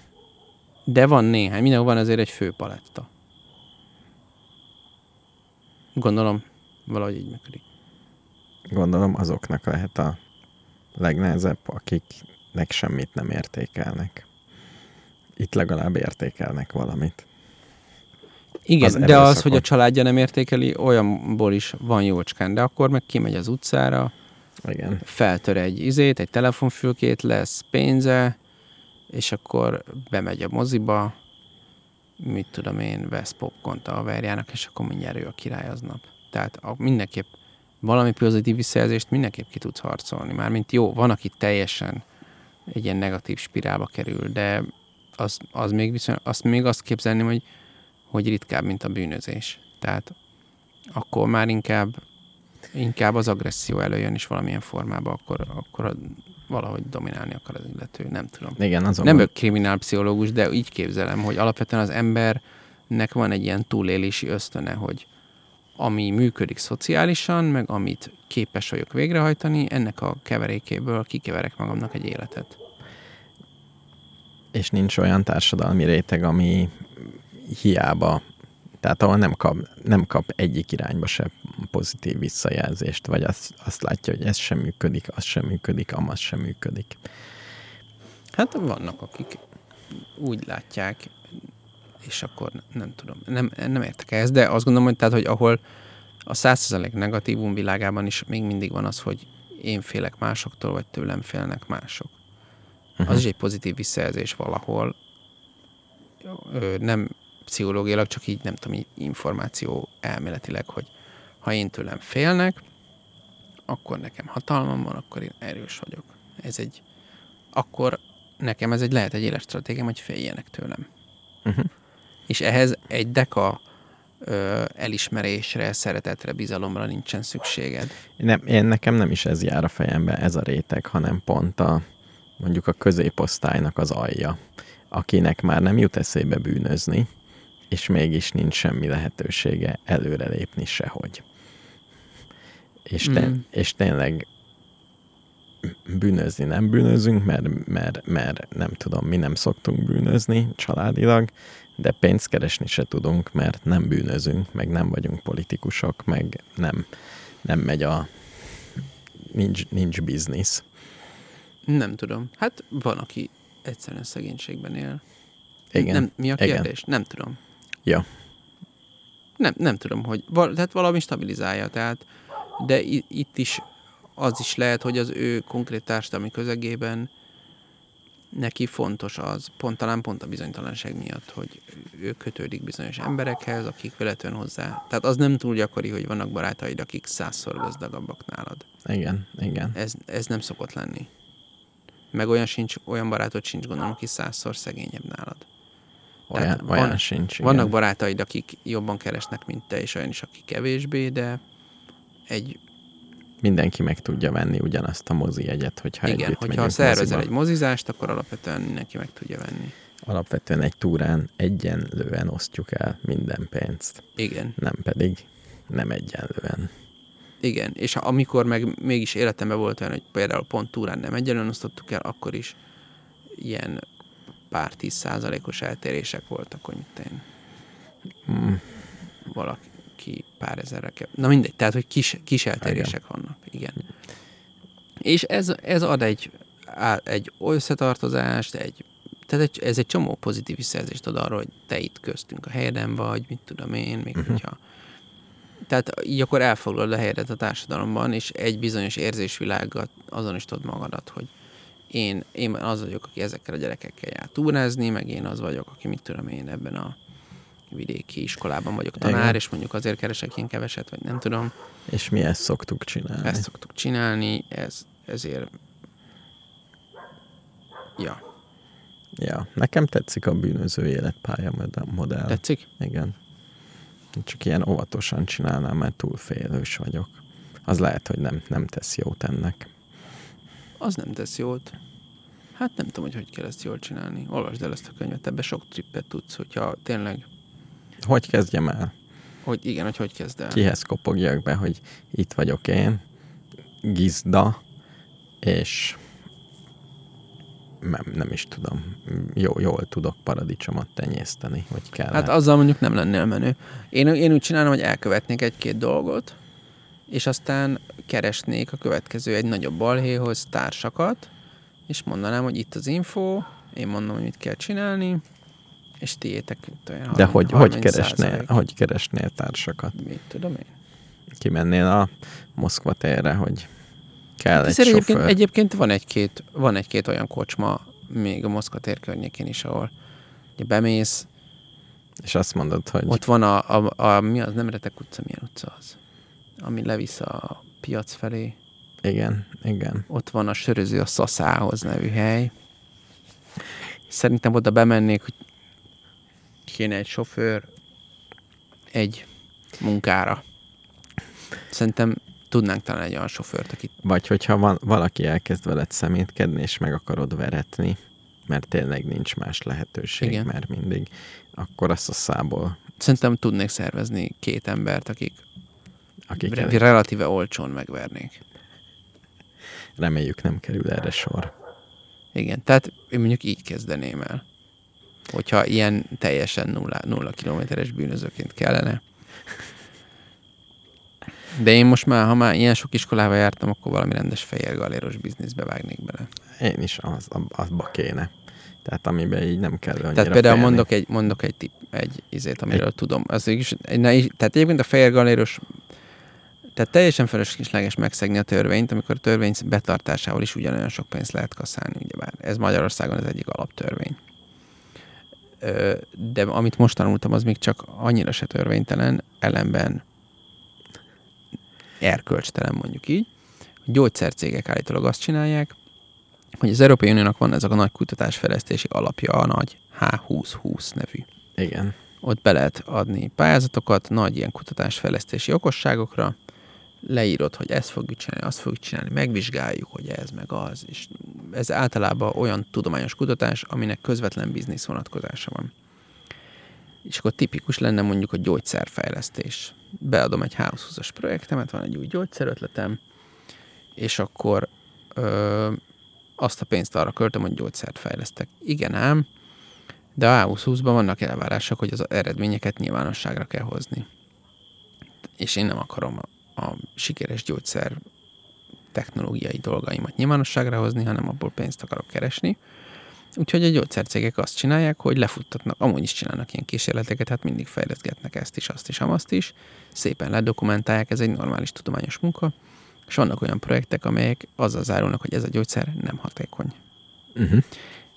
De van néhány. Mindenhol van azért egy fő paletta. Gondolom, valahogy így működik. Gondolom azoknak lehet a legnehezebb, akiknek semmit nem értékelnek itt legalább értékelnek valamit. Igen, az de az, hogy a családja nem értékeli, olyanból is van jócskán, de akkor meg kimegy az utcára, Igen. feltör egy izét, egy telefonfülkét, lesz pénze, és akkor bemegy a moziba, mit tudom én, vesz popcornt a verjának, és akkor mindjárt ő a király aznap. Tehát a, mindenképp valami pozitív visszajelzést mindenképp ki tudsz harcolni. Mármint jó, van, aki teljesen egy ilyen negatív spirálba kerül, de az, az még viszont, azt még azt képzelni, hogy, hogy ritkább, mint a bűnözés. Tehát akkor már inkább, inkább az agresszió előjön is valamilyen formában, akkor, akkor valahogy dominálni akar az illető, nem tudom. Igen, azon Nem vagyok kriminálpszichológus, de így képzelem, hogy alapvetően az embernek van egy ilyen túlélési ösztöne, hogy ami működik szociálisan, meg amit képes vagyok végrehajtani, ennek a keverékéből kikeverek magamnak egy életet és nincs olyan társadalmi réteg, ami hiába, tehát ahol nem kap, nem kap egyik irányba se pozitív visszajelzést, vagy azt, azt látja, hogy ez sem működik, az sem működik, amaz sem működik. Hát vannak, akik úgy látják, és akkor nem tudom, nem, nem értek ehhez, de azt gondolom, hogy, tehát, hogy ahol a százszerzalék negatívum világában is még mindig van az, hogy én félek másoktól, vagy tőlem félnek mások uh-huh. az is egy pozitív visszajelzés valahol. Ö, nem pszichológiailag, csak így nem tudom, így információ elméletileg, hogy ha én tőlem félnek, akkor nekem hatalmam van, akkor én erős vagyok. Ez egy, akkor nekem ez egy lehet egy éles stratégiám, hogy féljenek tőlem. Uh-huh. És ehhez egy deka ö, elismerésre, szeretetre, bizalomra nincsen szükséged. Nem, én nekem nem is ez jár a fejembe, ez a réteg, hanem pont a, mondjuk a középosztálynak az alja, akinek már nem jut eszébe bűnözni, és mégis nincs semmi lehetősége előrelépni sehogy. És, te, mm. és tényleg bűnözni nem bűnözünk, mert, mert, mert nem tudom, mi nem szoktunk bűnözni családilag, de pénzt keresni se tudunk, mert nem bűnözünk, meg nem vagyunk politikusok, meg nem, nem megy a nincs, nincs biznisz. Nem tudom. Hát van, aki egyszerűen szegénységben él. Igen. Nem, mi a kérdés? Igen. Nem tudom. Ja. Nem, nem tudom, hogy val, tehát valami stabilizálja. Tehát de itt is az is lehet, hogy az ő konkrét társadalmi közegében neki fontos az, pont talán pont a bizonytalanság miatt, hogy ő kötődik bizonyos emberekhez, akik véletlenül hozzá. Tehát az nem túl gyakori, hogy vannak barátaid, akik százszor gazdagabbak nálad. Igen, igen. Ez, ez nem szokott lenni. Meg olyan, sincs, olyan barátod sincs, gondolom, aki százszor szegényebb nálad. Olyan, Tehát olyan van- sincs. Igen. Vannak barátaid, akik jobban keresnek, mint te, és olyan is, aki kevésbé, de egy, Mindenki meg tudja venni ugyanazt a mozi jegyet, hogyha igen, együtt hogyha szervezel egy mozizást, akkor alapvetően mindenki meg tudja venni. Alapvetően egy túrán egyenlően osztjuk el minden pénzt, Igen, nem pedig nem egyenlően. igen. És amikor meg mégis életemben volt olyan, hogy például pont túrán nem egyenlően osztottuk el, akkor is ilyen pár tíz százalékos eltérések voltak, hogy mit én Mm, valaki pár ezerre kell. Na mindegy, tehát, hogy kis, kis eltérések vannak. Igen. És ez, ez ad egy, egy összetartozást, egy, tehát egy, ez egy csomó pozitív visszajelzést ad arról, hogy te itt köztünk a helyeden vagy, mit tudom én, még uh-huh. hogyha tehát így akkor elfoglalod a helyedet a társadalomban, és egy bizonyos érzésvilággal azonosítod magadat, hogy én, én az vagyok, aki ezekkel a gyerekekkel jár túrázni, meg én az vagyok, aki mit tudom én ebben a vidéki iskolában vagyok tanár, Igen. és mondjuk azért keresek én keveset, vagy nem tudom. és mi ezt szoktuk csinálni. Ezt szoktuk csinálni, ez, ezért... Ja, Ja, nekem tetszik a bűnöző életpálya mod- modell. tetszik? Igen. Csak ilyen óvatosan csinálnám, mert túl félős vagyok. Az lehet, hogy nem, nem tesz jót ennek. Az nem tesz jót. Hát nem tudom, hogy hogy kell ezt jól csinálni. Olvasd el ezt a könyvet, ebbe sok trippet tudsz, hogyha tényleg, Hogy kezdjem el? hogy igen, hogy hogy kezd el. Kihez kopogjak be, hogy itt vagyok én, gizda, és nem, nem is tudom, jó, jól tudok paradicsomot tenyészteni, hogy kell. Hát azzal mondjuk nem lennél menő. Én, én úgy csinálom, hogy elkövetnék egy-két dolgot, és aztán keresnék a következő egy nagyobb balhéhoz társakat, és mondanám, hogy itt az info, én mondom, hogy mit kell csinálni, és tiétek olyan De 30 hogy, hogy, 30 keresnél, százalék. hogy keresnél társakat? Mit tudom én? Kimennél a Moszkva térre, hogy kell egy Ezért egyébként, sofőr. egyébként van egy-két, van egy-két olyan kocsma, még a Moszkva tér környékén is, ahol ugye bemész, És azt mondod, hogy ott van a, a, a, mi az, nem Retek utca, milyen utca az? Ami levisz a piac felé. igen, igen. Ott van a söröző a Szaszához nevű hely. Szerintem oda bemennék, hogy kéne egy sofőr egy munkára. Szerintem tudnánk talán egy olyan sofőrt, akit Vagy hogyha van, valaki elkezd veled szemétkedni, és meg akarod veretni, mert tényleg nincs más lehetőség, Igen. mert mindig, akkor azt a szából, szerintem tudnék szervezni két embert, akik akik re- relatíve olcsón megvernék. reméljük nem kerül erre sor. Igen, tehát én mondjuk így kezdeném el. Hogyha ilyen teljesen nulla, nulla kilométeres bűnözőként kellene. De én most már, ha már ilyen sok iskolába jártam, akkor valami rendes fehér galéros bizniszbe vágnék bele. Én is az, ab- abba kéne. Tehát amiben így nem kell annyira Tehát például félni. mondok egy, mondok egy, tip, egy izét, amiről tudom. Az is, na, tehát egyébként a fehér galéros tehát teljesen felesleges megszegni a törvényt, amikor a törvény betartásával is ugyanolyan sok pénzt lehet kaszálni, ugyebár. Ez Magyarországon az egyik alaptörvény. De amit most tanultam, az még csak annyira se törvénytelen, ellenben erkölcstelen mondjuk így. A gyógyszercégek állítólag azt csinálják, hogy az Európai Uniónak van ez a nagy kutatásfejlesztési alapja, a nagy H2020 nevű. Igen. Ott be lehet adni pályázatokat nagy ilyen kutatásfejlesztési okosságokra, leírod, hogy ezt fogjuk csinálni, azt fogjuk csinálni, megvizsgáljuk, hogy ez meg az, és ez általában olyan tudományos kutatás, aminek közvetlen biznisz vonatkozása van. És akkor tipikus lenne mondjuk a gyógyszerfejlesztés. Beadom egy H20-as projektemet, van egy új gyógyszerötletem, és akkor ö, azt a pénzt arra költöm, hogy gyógyszert fejlesztek. Igen ám, de a A20-ban vannak elvárások, hogy az eredményeket nyilvánosságra kell hozni. És én nem akarom a, sikeres gyógyszer technológiai dolgaimat nyilvánosságra hozni, hanem abból pénzt akarok keresni. Úgyhogy a gyógyszercégek azt csinálják, hogy lefuttatnak, amúgy is csinálnak ilyen kísérleteket, hát mindig fejleszgetnek ezt is, azt is, amazt is, szépen ledokumentálják, ez egy normális tudományos munka, és vannak olyan projektek, amelyek azzal zárulnak, hogy ez a gyógyszer nem hatékony. Uh-huh.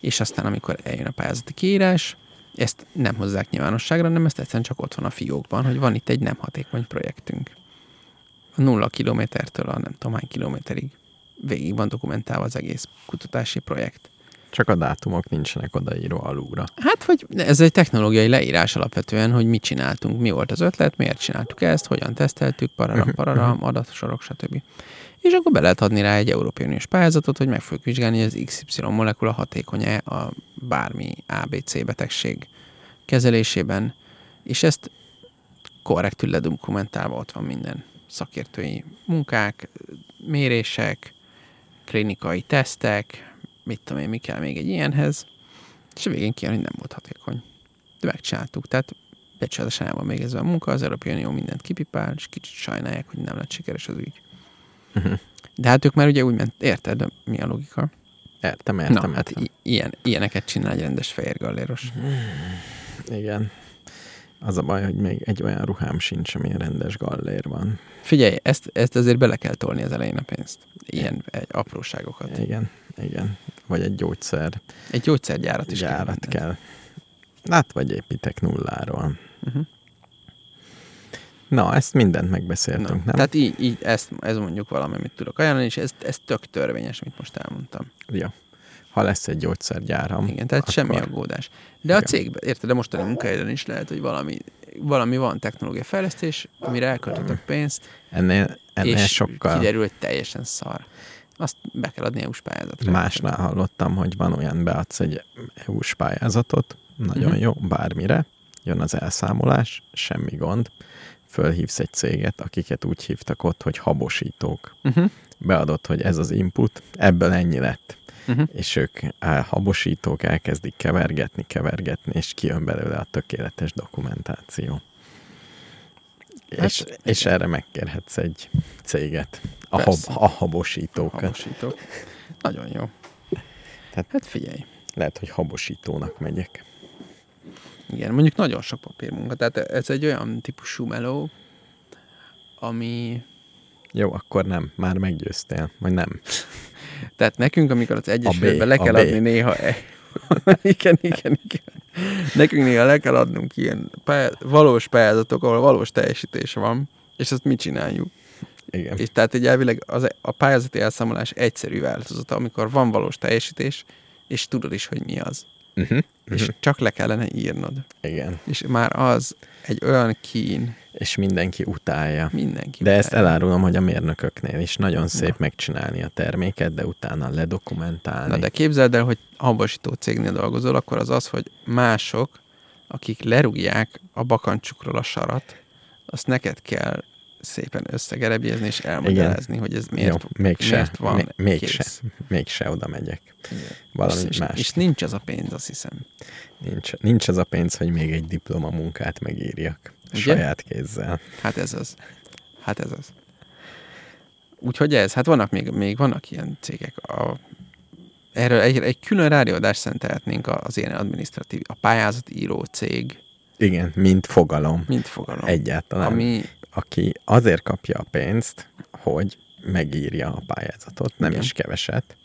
És aztán, amikor eljön a pályázati kiírás, ezt nem hozzák nyilvánosságra, hanem ezt egyszerűen csak ott van a fiókban, hogy van itt egy nem hatékony projektünk. Nulla kilométertől a nem tudom hány kilométerig végig van dokumentálva az egész kutatási projekt. Csak a dátumok nincsenek odaírva alulra. Hát, hogy ez egy technológiai leírás alapvetően, hogy mit csináltunk, mi volt az ötlet, miért csináltuk ezt, hogyan teszteltük, pararam, (laughs) pararam, adatsorok, stb. És akkor be lehet adni rá egy Európai Uniós pályázatot, hogy meg fogjuk vizsgálni, hogy az XY molekula hatékony-e a bármi ABC betegség kezelésében, és ezt korrektül ledokumentálva ott van minden szakértői munkák, mérések, klinikai tesztek, mit tudom én, mi kell még egy ilyenhez, és a végén kijön, hogy nem volt hatékony. De megcsináltuk, tehát becsületesen el van még ez a munka, az Európai Unió mindent kipipál, és kicsit sajnálják, hogy nem lett sikeres az ügy. Uh-huh. De hát ők már ugye úgy ment, érted, mi a logika? Értem, értem, Na, hát értem. i- ilyen, ilyeneket csinál egy rendes fehér galléros. Igen. Az a baj, hogy még egy olyan ruhám sincs, ami rendes gallér van. Figyelj, ezt, ezt azért bele kell tolni az elején a pénzt. Ilyen egy apróságokat. Igen, igen. Vagy egy gyógyszer Egy gyógyszergyárat is gyárat kell. kell. Hát, vagy építek nulláról. Uh-huh. Na, ezt mindent megbeszéltünk, Na, nem? tehát így, így ezt, ez mondjuk valami, amit tudok ajánlani, és ez, ez tök törvényes, amit most elmondtam. Jó. Ha lesz egy gyógyszergyáram, Igen, tehát akkor... semmi aggódás. De a cégben, érted, de mostani munkahelyen is lehet, hogy valami, valami van technológiai fejlesztés, amire elköltöttek pénzt, Ennél, ennél és sokkal kiderül, hogy teljesen szar. Azt be kell adni EU-s pályázatra. másnál hallottam, hogy van olyan, beadsz egy EU-s pályázatot, nagyon Mhm. jó, bármire, jön az elszámolás, semmi gond, fölhívsz egy céget, akiket úgy hívtak ott, hogy habosítók. Uh-huh. Beadott, hogy ez az input, ebből ennyi lett. Uh-huh. És ők á, habosítók elkezdik kevergetni, kevergetni, és kijön belőle a tökéletes dokumentáció. Hát, és, és erre megkérhetsz egy céget, a, hab, a habosítókat. Habosítók. Nagyon jó. Tehát- Hát figyelj. Lehet, hogy habosítónak megyek. Igen, mondjuk nagyon sok papírmunka. Tehát ez egy olyan típusú meló, ami... Jó, akkor nem, már meggyőztél, vagy nem. Tehát nekünk, amikor az Egyesületbe le kell adni néha... (laughs) igen, igen, igen. Nekünk néha le kell adnunk ilyen pályá... valós pályázatok, ahol valós teljesítés van, és azt mi csináljuk. Igen. És tehát egy elvileg az, a pályázati elszámolás egyszerű változata, amikor van valós teljesítés, és tudod is, hogy mi az. Uh-huh. És csak le kellene írnod. Igen. És már az egy olyan kín, És mindenki utálja. mindenki. De ezt utálja. elárulom, hogy a mérnököknél is nagyon szép megcsinálni a terméket, de utána ledokumentálni. Na de képzeld el, hogy habosító cégnél dolgozol, akkor az az, hogy mások, akik lerúgják a bakancsukról a sarat, azt neked kell szépen összegerebjezni és elmagyarázni, hogy ez miért, Jó, mégse, miért van még, mégse, mégse oda megyek. Igen. Valami és, más. és nincs az a pénz, azt hiszem. Nincs, nincs az a pénz, hogy még egy diplomamunkát megírjak Ugye? saját kézzel. Hát ez az. Hát ez az. Úgyhogy ez, hát vannak még, még vannak ilyen cégek. A, erről egy, egy külön rádióadást szentelhetnénk az ilyen adminisztratív, a pályázatíró cég, Igen, mint fogalom. mint fogalom. Egyáltalán. Ami, Aki azért kapja a pénzt, hogy megírja a pályázatot, nem Igen. is keveset,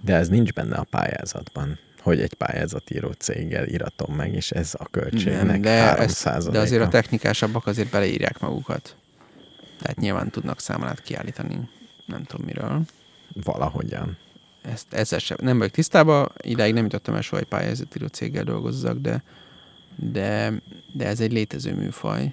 de ez nincs benne a pályázatban, hogy egy pályázatíró céggel íratom meg, és ez a költségnek nem, de, 3 ez, de azért a te... technikásabbak azért beleírják magukat. Tehát nyilván tudnak számlát kiállítani, nem tudom miről. valahogyan. Ezt, ezzel sem, nem vagyok tisztában, idáig nem jutottam el soha egy pályázatíró céggel dolgozzak, de, de, de ez egy létező műfaj.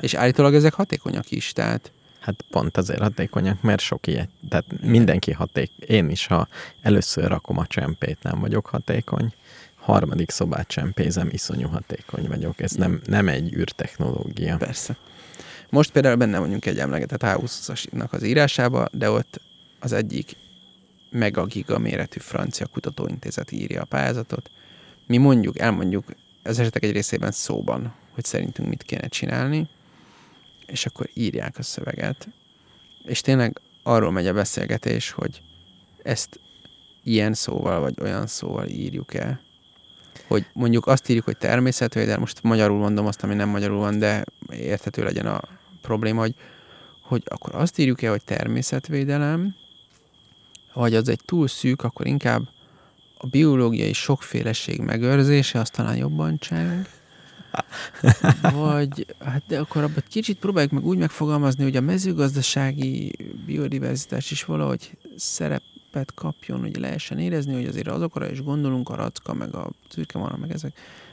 És állítólag ezek hatékonyak is, tehát Hát pont azért hatékonyak, mert sok ilyet. Tehát mindenki haték. Én is, ha először rakom a csempét, nem vagyok hatékony. Harmadik szobát csempézem, iszonyú hatékony vagyok. Ez nem, nem egy űrtechnológia. persze. Most például benne vagyunk egy emlegetett H20-asnak az írásába, de ott az egyik megagiga méretű francia kutatóintézet írja a pályázatot. Mi mondjuk, elmondjuk az esetek egy részében szóban, hogy szerintünk mit kéne csinálni, és akkor írják a szöveget. És tényleg arról megy a beszélgetés, hogy ezt ilyen szóval, vagy olyan szóval írjuk el. Hogy mondjuk azt írjuk, hogy természetvédelem, most magyarul mondom azt, ami nem magyarul van, de érthető legyen a probléma, hogy, hogy akkor azt írjuk el, hogy természetvédelem, vagy az egy túl szűk, akkor inkább a biológiai sokféleség megőrzése, az talán jobban cseng. (laughs) Vagy, hát de akkor abban kicsit próbáljuk meg úgy megfogalmazni, hogy a mezőgazdasági biodiverzitás is valahogy szerepet kapjon, hogy lehessen érezni, hogy azért azokra is gondolunk, a racka, meg a szürke meg ezek.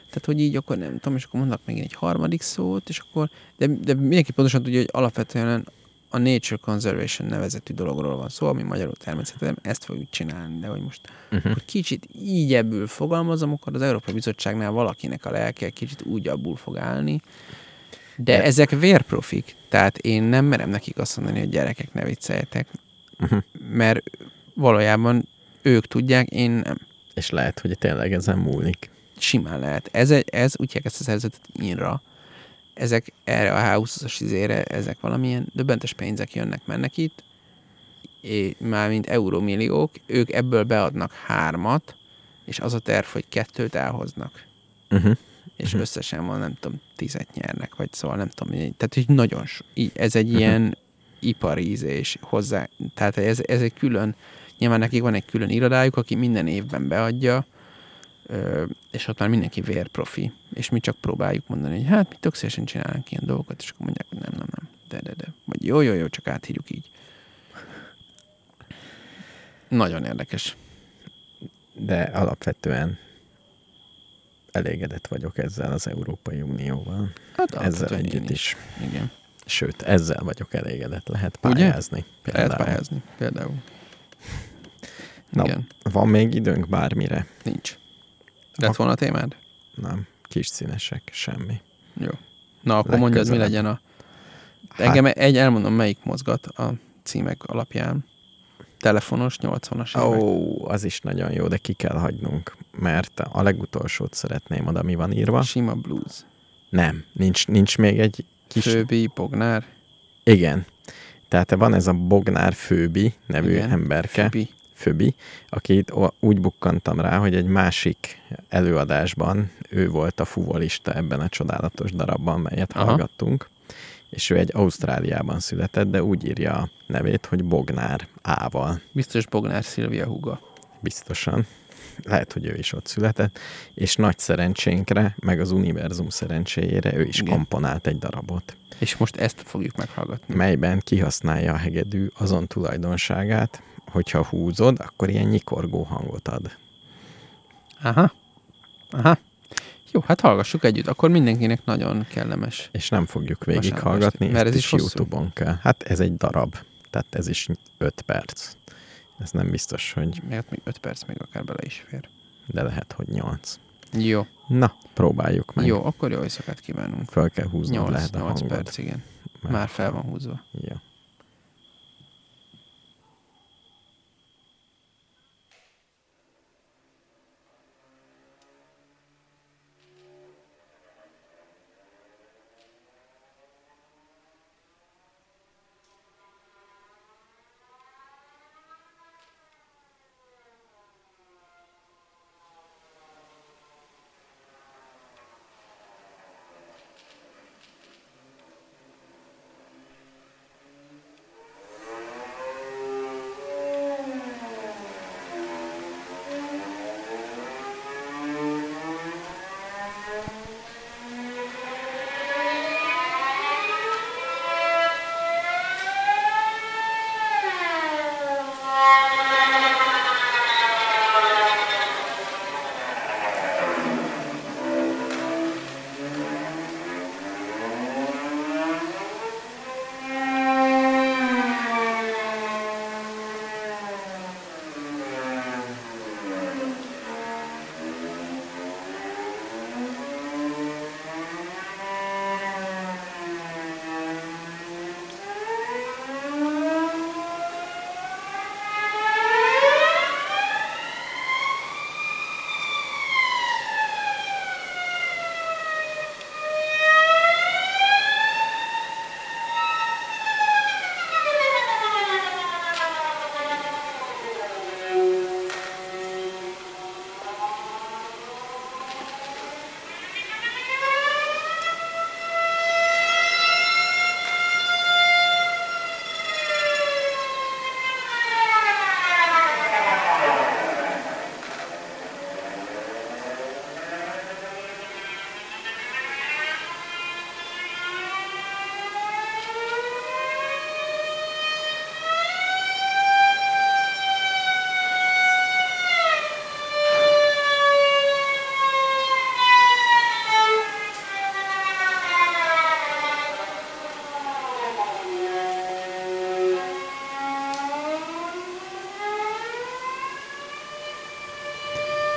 Tehát, hogy így akkor nem tudom, és akkor mondnak még egy harmadik szót, és akkor, de, de mindenki pontosan tudja, hogy alapvetően a Nature Conservation nevezetű dologról van szó, ami magyarul természetesen ezt fogjuk csinálni, de hogy most uh-huh. hogy kicsit így ebből fogalmazom, akkor az Európai Bizottságnál valakinek a lelke kicsit úgy abból fog állni, de, de ezek vérprofik, tehát én nem merem nekik azt mondani, hogy gyerekek ne vicceljetek, uh-huh. mert valójában ők tudják, én nem. És lehet, hogy tényleg ezen múlik. Simán lehet. Ez, ez úgy ezt a szervezetet INRA, ezek erre a H20-as izére, ezek valamilyen döbbentes pénzek jönnek, mennek itt, már mint eurómilliók, ők ebből beadnak hármat, és az a terv, hogy kettőt elhoznak. Uh-huh. És uh-huh. összesen van, nem tudom, tizet nyernek, vagy szóval nem tudom, tehát hogy nagyon, így, ez egy uh-huh. ilyen iparízés hozzá, tehát ez, ez egy külön, nyilván nekik van egy külön irodájuk, aki minden évben beadja, és ott már mindenki vérprofi, és mi csak próbáljuk mondani, hogy hát mi tök szívesen csinálunk ilyen dolgokat, és akkor mondják, hogy nem, nem, nem, de, de, de, vagy jó, jó, jó, csak áthírjuk így. Nagyon érdekes. De alapvetően elégedett vagyok ezzel az Európai Unióval. Hát ezzel együtt is. is. Igen. Sőt, ezzel vagyok elégedett. Lehet pályázni. Ugye? Például. Lehet pályázni, például. Na, Igen. van még időnk bármire? Nincs. Lett volna a témád? Nem, kis színesek, semmi. Jó. Na, akkor mondjad, mi legyen a... Hát... Engem egy elmondom, melyik mozgat a címek alapján. Telefonos, 80-as Ó, oh, az is nagyon jó, de ki kell hagynunk, mert a legutolsót szeretném oda, mi van írva. Sima blues. Nem, nincs, nincs még egy kis... Főbi, Bognár. Igen. Tehát van ez a Bognár Főbi nevű Igen, emberke. Főbi. Föbi, akit úgy bukkantam rá, hogy egy másik előadásban ő volt a fuvolista ebben a csodálatos darabban, melyet Aha. hallgattunk, és ő egy Ausztráliában született, de úgy írja a nevét, hogy Bognár Ával. Biztos Bognár Szilvia Huga. Biztosan. Lehet, hogy ő is ott született, és nagy szerencsénkre, meg az univerzum szerencséjére ő is Igen. komponált egy darabot. És most ezt fogjuk meghallgatni. Melyben kihasználja a hegedű azon tulajdonságát, hogyha húzod, akkor ilyen nyikorgó hangot ad. Aha. Aha. Jó, hát hallgassuk együtt. Akkor mindenkinek nagyon kellemes. És nem fogjuk végighallgatni, mert ez is, is YouTube-on kell. Hát ez egy darab, tehát ez is 5 perc. Ez nem biztos, hogy... Mert még 5 perc még akár bele is fér. De lehet, hogy 8. Jó. Na, próbáljuk meg. Jó, akkor jó éjszakát kívánunk. Fel kell húzni, 8, lehet a 8 hangod. perc, igen. Már, Már fel van húzva. Jó.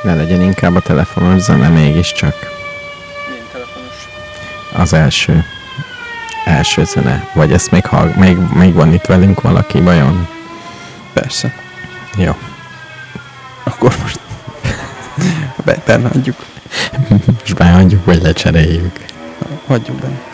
Ne legyen inkább a telefonos zene mégiscsak. Milyen telefonos? Az első. Első zene. Vagy ezt még, hall, még, még van itt velünk valaki, vajon? Persze. Jó. Akkor most (laughs) be, benne hagyjuk. Most behagyjuk, vagy lecseréljük. Hagyjuk benne.